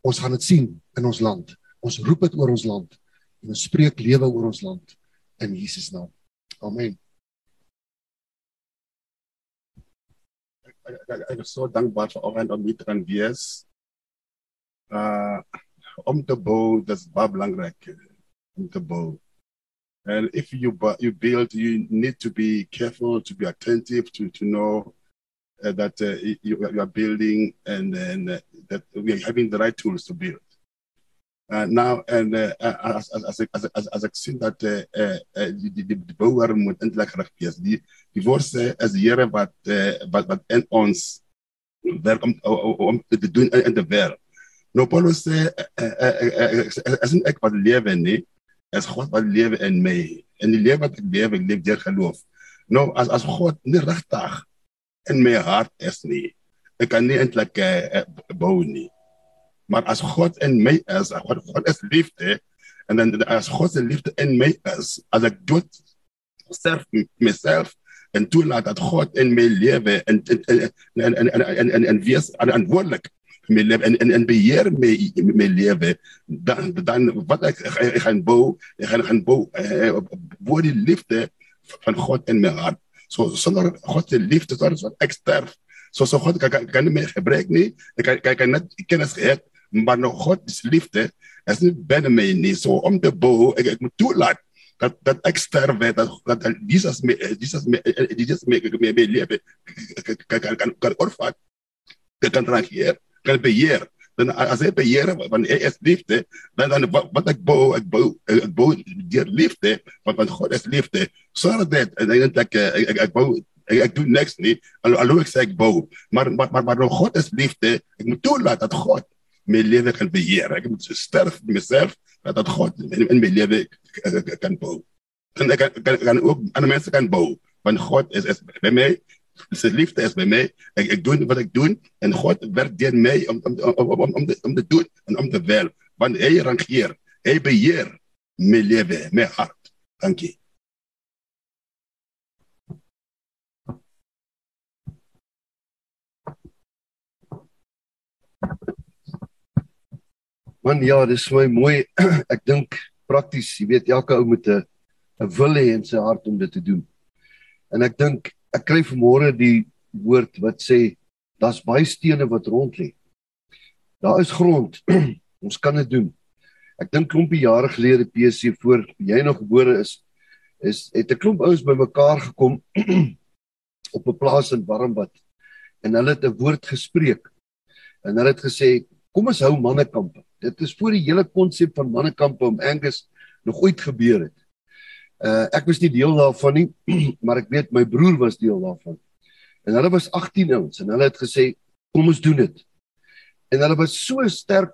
Ons gaan dit sien in ons land. Ons roep dit oor ons land en ons spreek lewe oor ons land in Jesus naam. Amen. Ek is so dankbaar vir almal om hier te kan wees. Uh om te bou, dis baie belangrik om te bou. And if you you build, you need to be careful, to be attentive, to to know uh, that uh, you, you, are building and, and uh, that we are having the right tools to build. Uh, now, and uh, as, as, as, as, as ek sien dat uh, uh, die, die, die bouwer moet eintlik gerig wees. Die die woord sê as die Here wat uh, wat wat in ons werk om om te doen in die wêreld. Nou Paulus sê as ek wat lewe nie, as God wat lewe in my en die lewe wat ek lewe ek leef deur geloof nou as as God nie regtig in my hart is nie ek kan nie eintlik uh, bou nie maar as God in my is as God, God is liefde en dan as God se liefde in my is as ek dood self myself en toelaat dat God in my lewe en en en en en en en wees verantwoordelik my lewe en en en beheer my my lewe dan dan wat ek, ek, ek gaan bou ek gaan gaan bou uh, bo die liefde van God in my hart. So sonder God se liefde sou so ek sterf so so God kan kan nie meer gebruik nie ek kan kan, kan net kennis gehad maar nog God se liefde is nie binne my nie so om te bou ek, ek moet toelaat dat dat ek sterf dat dat Jesus me Jesus me Jesus me me me lewe kan kan kan kan orfat kan rangeer kan beheer. Dan as hy beheer van hy is liefde dan dan wat ek bou ek bou ek bou deur liefde want want God is liefde. Sonder dit en ek ek ek, ek bou ek, ek doen niks nie. Al, al hoe ek sê ek bou. Maar maar maar, maar God is liefde ek moet toelaat dat God my lewe kan beheer ek moet sterf met myself dat dat God in, in my lewe kan bou en ek kan, kan, kan ook ander mense kan bou want God is is by my Sy liefde is by my. Ek ek doen wat ek doen en God werk deur my om om om om om, om te doen en om te wel. Want hy rangeer, hy beheer my lewe, my hart. Dankie. Man ja, dis my mooi. Ek dink prakties, jy weet elke ou moet 'n 'n wil hê in sy hart om dit te doen. En ek dink ek kry vanmôre die woord wat sê daar's baie stene wat rond lê. Daar is grond. Ons kan dit doen. Ek dink klompie jare gelede PC voor jy nog gebore is, is het 'n klomp ouens bymekaar gekom op 'n plaas in Warmbad en hulle het 'n woord gespreek. En hulle het gesê, kom ons hou mannekampe. Dit is voor die hele konsep van mannekampe om Angus nog ooit gebeur het. Uh ek was nie deel daarvan nie, maar ek weet my broer was deel daarvan. En hulle was 18 ouens en hulle het gesê kom ons doen dit. En hulle was so sterk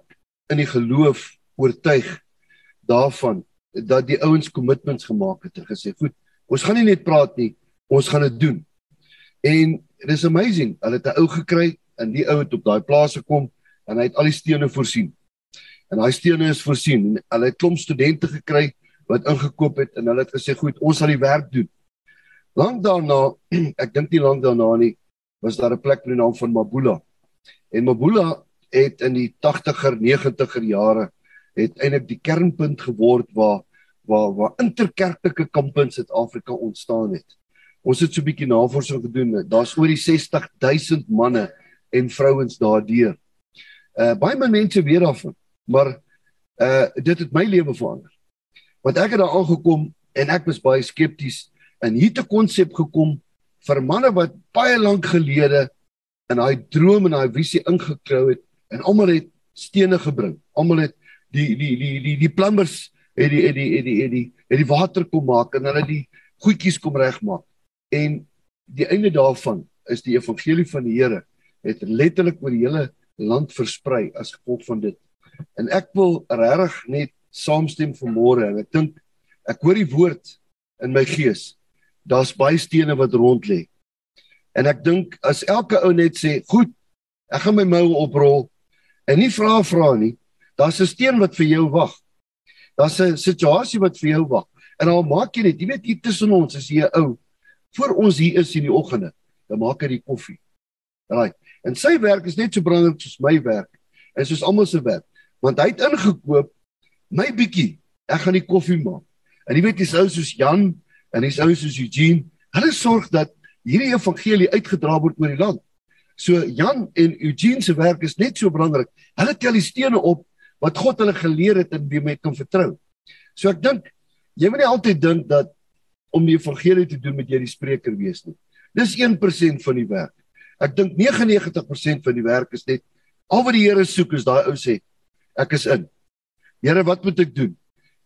in die geloof oortuig daarvan dat die ouens commitments gemaak het en gesê goed, ons gaan nie net praat nie, ons gaan dit doen. En it is amazing, hulle het 'n ou gekry en die ou het op daai plaas gekom en hy het al die stene voorsien. En daai stene is voorsien. Hulle het klomp studente gekry wat ingekoop het en hulle het gesê goed, ons sal die werk doen. Lank daarna, ek dink nie lank daarna nie, was daar 'n plek met die naam van Mabula. En Mabula het in die 80er, 90er jare het eintlik die kernpunt geword waar waar waar interkerklike kampe in Suid-Afrika ontstaan het. Ons het so 'n bietjie navorsing gedoen. Daar's oor die 60 000 manne en vrouens daardeur. Uh baie mense weet daarvan, maar uh dit het my lewe verander Want ek het daar aangekom en ek was baie skepties en hier 'n konsep gekom vir manne wat baie lank gelede in daai droom en daai visie ingeklou het en almal het stene gebring. Almal het die die die die die plumbers het die het die het die het die het die water kom maak en hulle die goedjies kom regmaak. En die einde daarvan is die evangelie van die Here het letterlik oor die hele land versprei as gevolg van dit. En ek wil regtig net saamstem vanmôre en ek dink ek hoor die woord in my gees. Daar's baie stene wat rond lê. En ek dink as elke ou net sê, "Goed, ek gaan my mou oprol," en nie vra vra nie, daar's 'n steen wat vir jou wag. Daar's 'n situasie wat vir jou wag. En al maak jy net, jy weet hier tussen ons is hier 'n ou voor ons hier is in die oggende, dan maak hy die koffie. Right. En sy werk is net so belangrik soos my werk en soos almal se werk, want hy het ingekoop my bietjie. Ek gaan die koffie maak. En jy weet dis ou soos Jan en dis ou soos Eugene, hulle sorg dat hierdie evangelie uitgedra word oor die land. So Jan en Eugene se werk is net so belangrik. Hulle tel die stene op wat God hulle geleer het en wie met kan vertrou. So ek dink jy moet nie altyd dink dat om die evangelie te doen met jy die spreker wees nie. Dis 1% van die werk. Ek dink 99% van die werk is net al wat die Here soek is daai ou sê ek is in. Here, wat moet ek doen?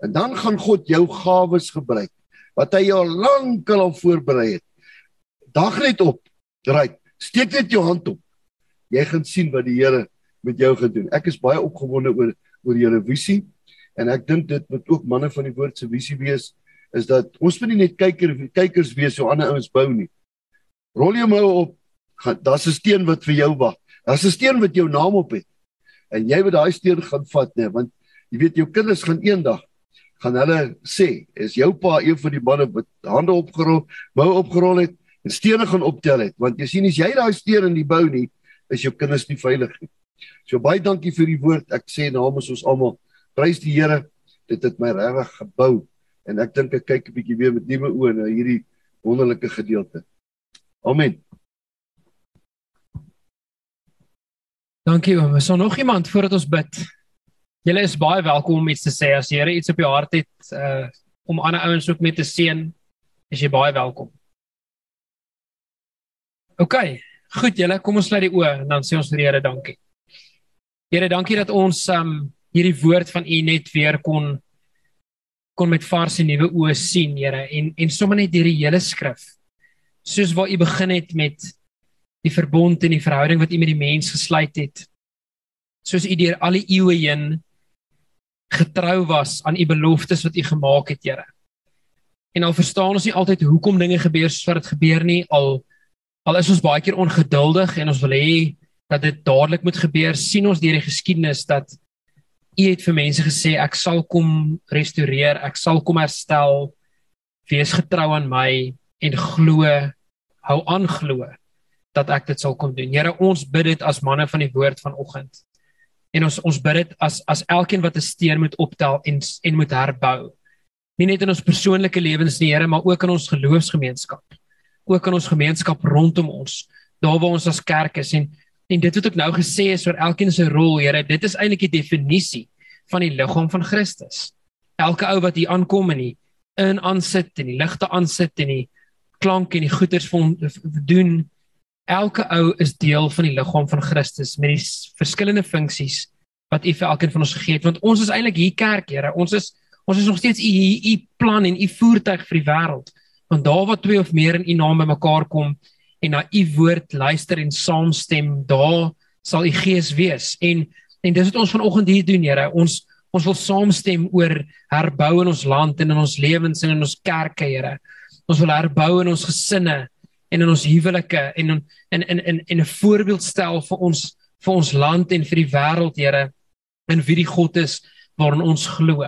En dan gaan God jou gawes gebruik wat hy jou lankal al voorberei het. Dag net op. Right. Steek net jou hand op. Jy gaan sien wat die Here met jou gaan doen. Ek is baie opgewonde oor oor julle visie en ek dink dit moet ook manne van die woord se visie wees is dat ons moet nie net kyker kykers wees so ander ouens bou nie. Rol jou mou op. Daar's 'n steen wat vir jou wag. Daar's 'n steen wat jou naam op het. En jy moet daai steen gaan vat, nee, want jy weet jou kinders gaan eendag gaan hulle sê, is jou pa een van die manne wat hande opgerol, bou opgerol het en stene gaan optel het, want jy sien as jy daai steen in die bou nie, is jou kinders nie veilig nie. So baie dankie vir die woord. Ek sê namens ons almal, prys die Here. Dit het my regtig gebou en ek dink ek kyk 'n bietjie weer met nuwe oë na hierdie wonderlike gedeelte. Amen. Dankie oom. Is daar nog iemand voordat ons bid? Julle is baie welkom om iets te sê as Here iets op jou hart het uh om ander ouens ook mee te seën. Is jy baie welkom. OK. Goed julle, kom ons sluit die oë en dan sê ons vir die Here dankie. Here, dankie dat ons um hierdie woord van U net weer kon kon met vars en nuwe oë sien, Here, en en sommer net deur die hele skrif. Soos waar U begin het met die verbond en die verhouding wat U met die mens gesluit het. Soos U deur al die eeue heen getrou was aan U beloftes wat U gemaak het, Here. En al verstaan ons nie altyd hoekom dinge gebeur soos wat dit gebeur nie, al al is ons baie keer ongeduldig en ons wil hê dat dit dadelik moet gebeur, sien ons deur die geskiedenis dat U het vir mense gesê ek sal kom restoreer, ek sal kom herstel. Wees getrou aan my en glo, hou aan glo dat ek dit sal kom doen. Here, ons bid dit as manne van die woord vanoggend. En ons ons bid dit as as elkeen wat 'n steen moet optel en en moet herbou. Nie net in ons persoonlike lewens nie, Here, maar ook in ons geloofsgemeenskap ook in ons gemeenskap rondom ons, daar waar ons as kerk is en en dit wat ek nou gesê is oor elkeen se rol, Here, dit is eintlik die definisie van die liggaam van Christus. Elke ou wat hier aankom en nie in aansit en die ligte aansit en die klank en die goeders van doen elke ou is deel van die liggaam van Christus met die verskillende funksies wat U vir elkeen van ons gegee het want ons is eintlik hier kerk Here. Ons is ons is nog steeds U U plan en U voertuig vir die wêreld. Want daar waar twee of meer in u naam bymekaar kom en na u woord luister en saamstem daar sal u gees wees. En en dis wat ons vanoggend hier doen Here. Ons ons wil saamstem oor herbou in ons land en in ons lewens en in ons kerke Here. Ons wil herbou in ons gesinne en in ons huwelike en in in in in, in 'n voorbeeld stel vir ons vir ons land en vir die wêreld Here in wie die God is waarin ons glo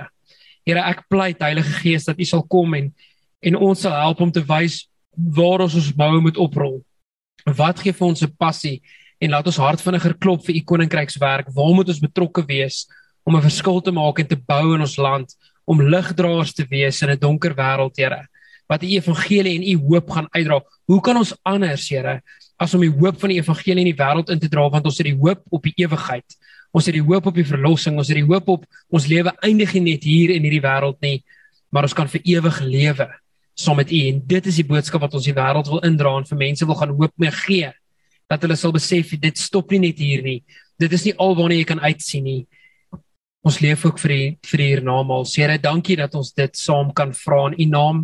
Here ek pleit Heilige Gees dat u sal kom en en ons sal help om te wys waar ons ons boue moet oprol. Wat gee vir ons 'n passie en laat ons hart vinniger klop vir u koninkrykswerk. Waar moet ons betrokke wees om 'n verskil te maak en te bou in ons land om ligdraers te wees in 'n donker wêreld, Here? Wat die evangelie en u hoop gaan uitdra. Hoe kan ons anders, Here, as om die hoop van die evangelie in die wêreld in te dra want ons het die hoop op die ewigheid. Ons het die hoop op die verlossing, ons het die hoop op ons lewe eindig nie net hier in hierdie wêreld nie, maar ons kan vir ewig lewe saam met U en dit is die boodskap wat ons die wêreld wil indra en vir mense wil gaan hoop mee gee dat hulle sal besef dit stop nie net hier nie. Dit is nie alwaar jy kan uitsien nie. Ons leef ook vir die, vir hiernamaal. Here, dankie dat ons dit saam kan vra in U naam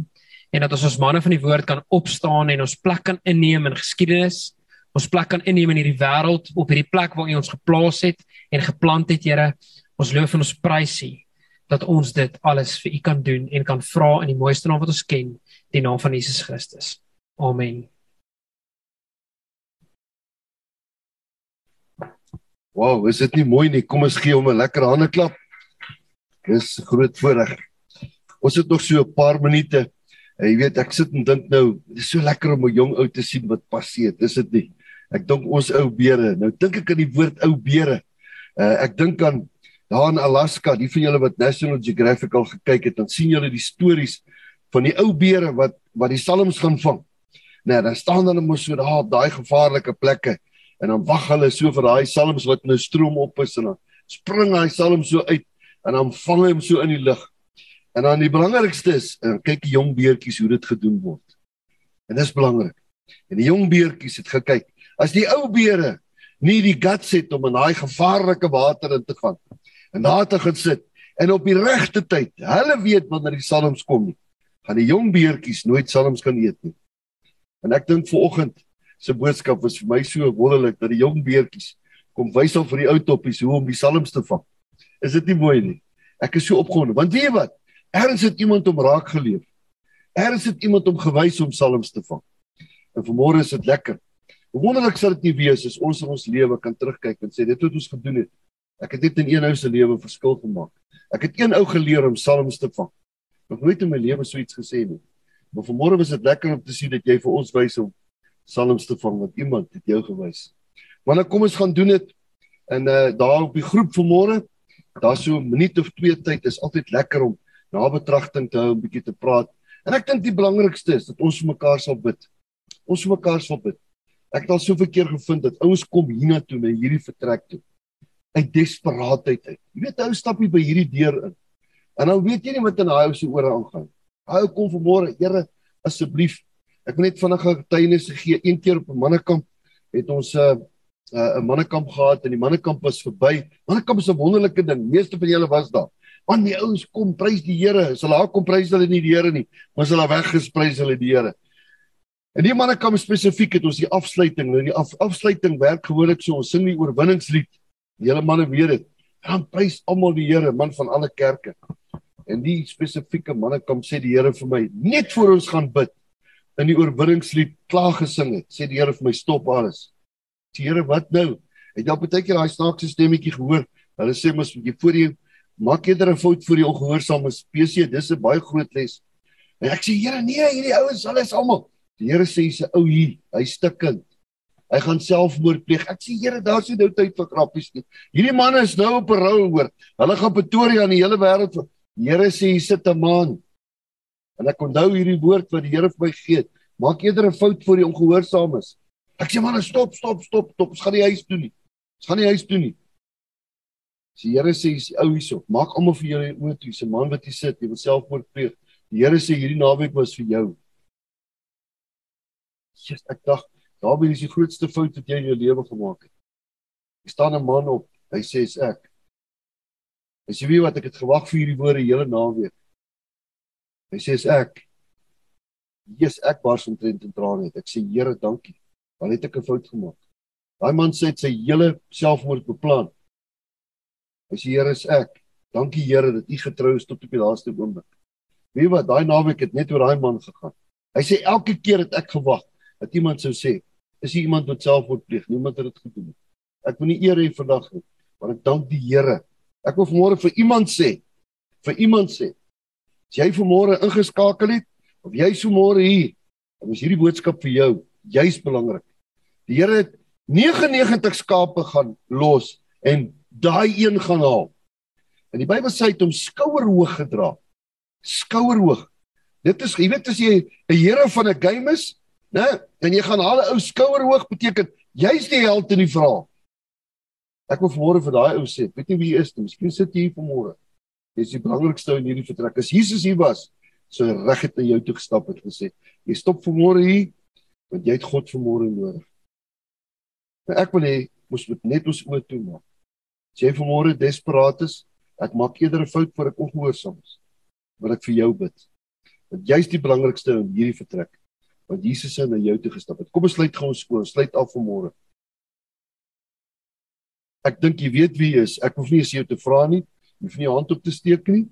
en dat ons as manne van die woord kan opstaan en ons plek kan inneem in geskiedenis. Ons plek kan inneem in hierdie wêreld op hierdie plek waar U ons geplaas het en geplant het, Here. Ons loof en ons prys U dat ons dit alles vir U kan doen en kan vra in die mooiste naam wat ons ken, die naam van Jesus Christus. Amen. Wow, is dit nie mooi nie? Kom ons gee hom 'n lekker hande klap. Dis groot voorreg. Ons het nog so 'n paar minute. Jy weet, ek sit en dink nou, dit is so lekker om 'n jong ou te sien wat passeer. Dis dit nie. Ek dink ons ou beere. Nou dink ek aan die woord ou beere. Uh, ek dink aan daar in Alaska, die van julle wat National Geographic al gekyk het, dan sien julle die stories van die ou beere wat wat die salms gaan vang. Nee, dan staan hulle mos so daar op daai gevaarlike plekke en dan wag hulle so vir daai salms wat nou stroom op is en dan spring daai salm so uit en dan vang hy hom so in die lug. En dan die belangrikste is, eh, kyk die jong beertjies hoe dit gedoen word. En dis belangrik. En die jong beertjies het gekyk. As die ou beere nie die guts het om in daai gevaarlike water in te gaan en daar te gaan sit en op die regte tyd. Hulle weet wanneer die salms kom nie. Gaan die jong beertjies nooit salms kan eet nie. En ek dink vanoggend se boodskap was vir my so wonderlik dat die jong beertjies kom wys al vir die ou toppies hoe om die salms te vang. Is dit nie mooi nie? Ek is so opgewonde want weet jy wat? Erns het iemand om raak geleef. Erns het iemand om gewys om salms te vang. En vanmôre is dit lekker. Hoe wonderlik sal dit nie wees as ons in ons lewe kan terugkyk en sê dit wat ons gedoen het Ek het net in een ou se lewe verskil gemaak. Ek het een ou geleer om psalms te vang. Nog nooit in my lewe so iets gesê nie. Maar vanmôre was dit lekker om te sien dat jy vir ons wys om psalms te vang want iemand het jou gewys. Maar nou kom ons gaan doen dit en uh daar op die groep vanmôre, daar so 'n minuut of twee tyd is altyd lekker om na betragting te hou, 'n bietjie te praat. En ek dink die belangrikste is dat ons vir mekaar sal bid. Ons vir mekaar sal bid. Ek het al soveel keer gevind dat ouens kom hiernatoe na hierdie vertrek toe uit desperaatheid uit. Jy weet ou stap jy by hierdie deur in. En nou weet jy nie wat in daai ou se ore aangaan. Hy kom vanmôre, Here, asseblief. Ek wil net vinnige getuienis gee. Een keer op 'n mannekamp het ons 'n uh, 'n uh, mannekamp gehad en die mannekamp was verby. Mannekamp is 'n wonderlike ding. Meeste van julle was daar. Want die ouens kom prys die Here. As hulle daar kom prys hulle nie die Here nie, maar as hulle weggesprys hulle die Here. En die mannekamp spesifiek het ons die afsluiting. Nou die af, afsluiting werk gewoonlik so ons sing die oorwinningslied Die hele manne weet dit. Dan prys almal die Here, man van alle kerke. En die spesifieke manne kom sê die Here vir my, net voor ons gaan bid in die oorwinningslied klaar gesing het, sê die Here vir my stop alles. Die Here, wat nou? Het jy al baie keer daai snaakse stemmetjie gehoor? Hulle sê mos jy voor jy maak eerder 'n fout voor die ongehoorsame spesies, dis 'n baie groot les. En ek sê Here, nee, hierdie ouens, hulle is almal. Die Here sê hy's 'n ou hier, hy's stikkend. Hy gaan selfmoord pleeg. Ek sê Here, daar's nie nou tyd vir grappies nie. Hierdie manne is nou op 'n rou hoor. Hulle gaan Pretoria aan die hele wêreld. Here sê hy sit 'n man. En ek onthou hierdie woord wat die Here vir my gee. Maak eerder 'n fout voor die ongehoorsaames. Ek sê manne, stop, stop, stop, stop. Ons gaan nie huis toe nie. Ons gaan nie huis toe nie. Die Here sê hy's ou hierso. Maak almal vir julle oë toe. 'n man wat hier sit, jy wil selfmoord pleeg. Die Here sê hierdie naweek was vir jou. Jesus, ek dink Daarbey is die grootste fout wat jy in jou lewe gemaak het. Hy staan 'n man op. Hy sê ek. Hy sê wie wat ek het gewag vir hierdie woorde hele naweek. Hy sê ek. Jesus ek bars omtrent in trane het. Ek sê Here, dankie. Want het ek 'n fout gemaak. Daai man sê sy hele selfmoord beplan. Hy sê Here, is ek. Dankie Here dat U getrou is tot op die laaste oomblik. Wie wat daai naweek het net oor daai man gegaan. Hy sê elke keer het ek gewag dat iemand sou sê, is hier iemand wat selfmoord pleeg. Niemand het dit gedoen nie. Ek wil nie eer hê vandag nie, maar ek dank die Here. Ek wil vanmôre vir iemand sê, vir iemand sê, as jy vanmôre ingeskakel het of jy so môre hier, dan is hierdie boodskap vir jou juis belangrik. Die Here het 99 skape gaan los en daai een gaan haal. En die Bybel sê hy het hom skouerhoog gedra. Skouerhoog. Dit is jy weet as jy 'n Here van 'n game is, né? En jy gaan al 'n ou skouer hoog beteken jy's die held in die verhaal. Ek wil vanmôre vir daai ou sê, weet jy wie jy is? Miskien sit jy hier vanmôre. Jy's die belangrikste in hierdie vertrek. As Jesus hier was, so reg het na jou toe gestap het gesê, jy stop vanmôre hier want jy het God vanmôre nodig. En ek wil hê moes met net ons oë toe maak. As jy vanmôre desperaat is, ek maak eerder 'n fout voor ek ongehoorsaam is. Wil ek vir jou bid. Want jy's die belangrikste in hierdie vertrek. Want Jesus het na jou toe gestap het. Kom ons sluit gou ons skoon, sluit af vanmôre. Ek dink jy weet wie jy is. Ek hoef nie eens jou te vra nie. Jy hoef nie jou hand op te steek nie.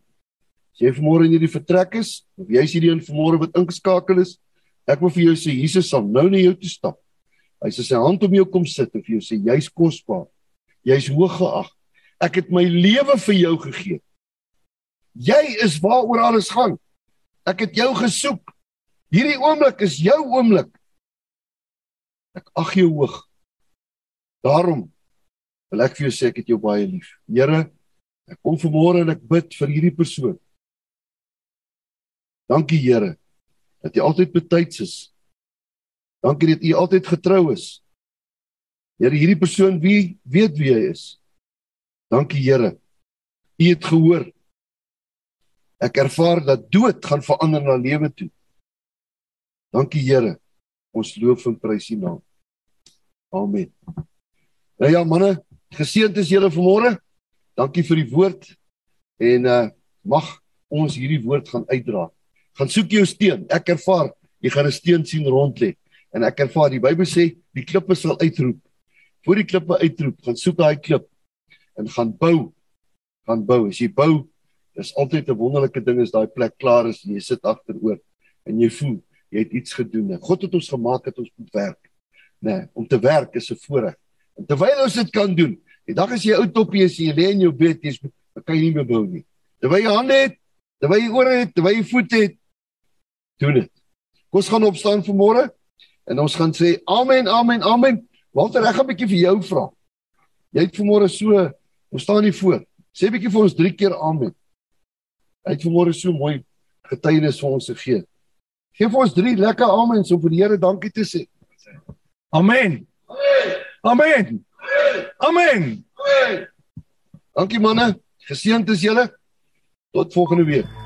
As jy vanmôre in hierdie vertrek is, of jy's hierdie een vanmôre wat ingeskakel is, ek wil vir jou sê Jesus sal nou na jou toe stap. Hy sê sy hand om jou kom sit en vir jou sê jy's kosbaar. Jy's hoog geag. Ek het my lewe vir jou gegee. Jy is waaroor alles gaan. Ek het jou gesoek. Hierdie oomblik is jou oomblik. Ek ag jou hoog. Daarom wil ek vir jou sê ek het jou baie lief. Here, ek kom vanmôre en ek bid vir hierdie persoon. Dankie Here dat jy altyd betyds is. Dankie dat jy altyd getrou is. Here, hierdie persoon wie weet wie hy is. Dankie Here. U het gehoor. Ek ervaar dat dood gaan verander na lewe toe. Dankie Here. Ons loof en prys U naam. Amen. Nou ja manne, geseënd is julle vanmôre. Dankie vir die woord en uh mag ons hierdie woord gaan uitdra. Gaan soek jou steen. Ek ervaar jy gaan 'n steen sien rond lê en ek ervaar die Bybel sê die klippe sal uitroep. Voor die klippe uitroep, gaan soek daai klip en gaan bou. Gaan bou. As jy bou, is altyd 'n wonderlike ding as daai plek klaar is en jy sit agteroor en jy voel jy het iets gedoen. God het ons gemaak dat ons moet werk. Né, nee, om te werk is 'n voorreg. En terwyl ons dit kan doen, die dag as jy ou toppie is en jy lê in jou bed, jy kan jy nie meer bou nie. Terwyl jy hande het, terwyl jy ore het, terwyl jy voete het, doen dit. Kom ons gaan opstaan vanmôre en ons gaan sê amen, amen, amen. Walter, ek gaan 'n bietjie vir jou vra. Jy het vanmôre so, ons staan hier voor. Sê 'n bietjie vir ons 3 keer amen. Hy het vanmôre so mooi getuienis vir ons gegee. Geef ons drie lekker amens om vir die Here dankie te sê. Amen. Amen. Amen. Dankie manne. Geseënd is julle. Tot volgende week.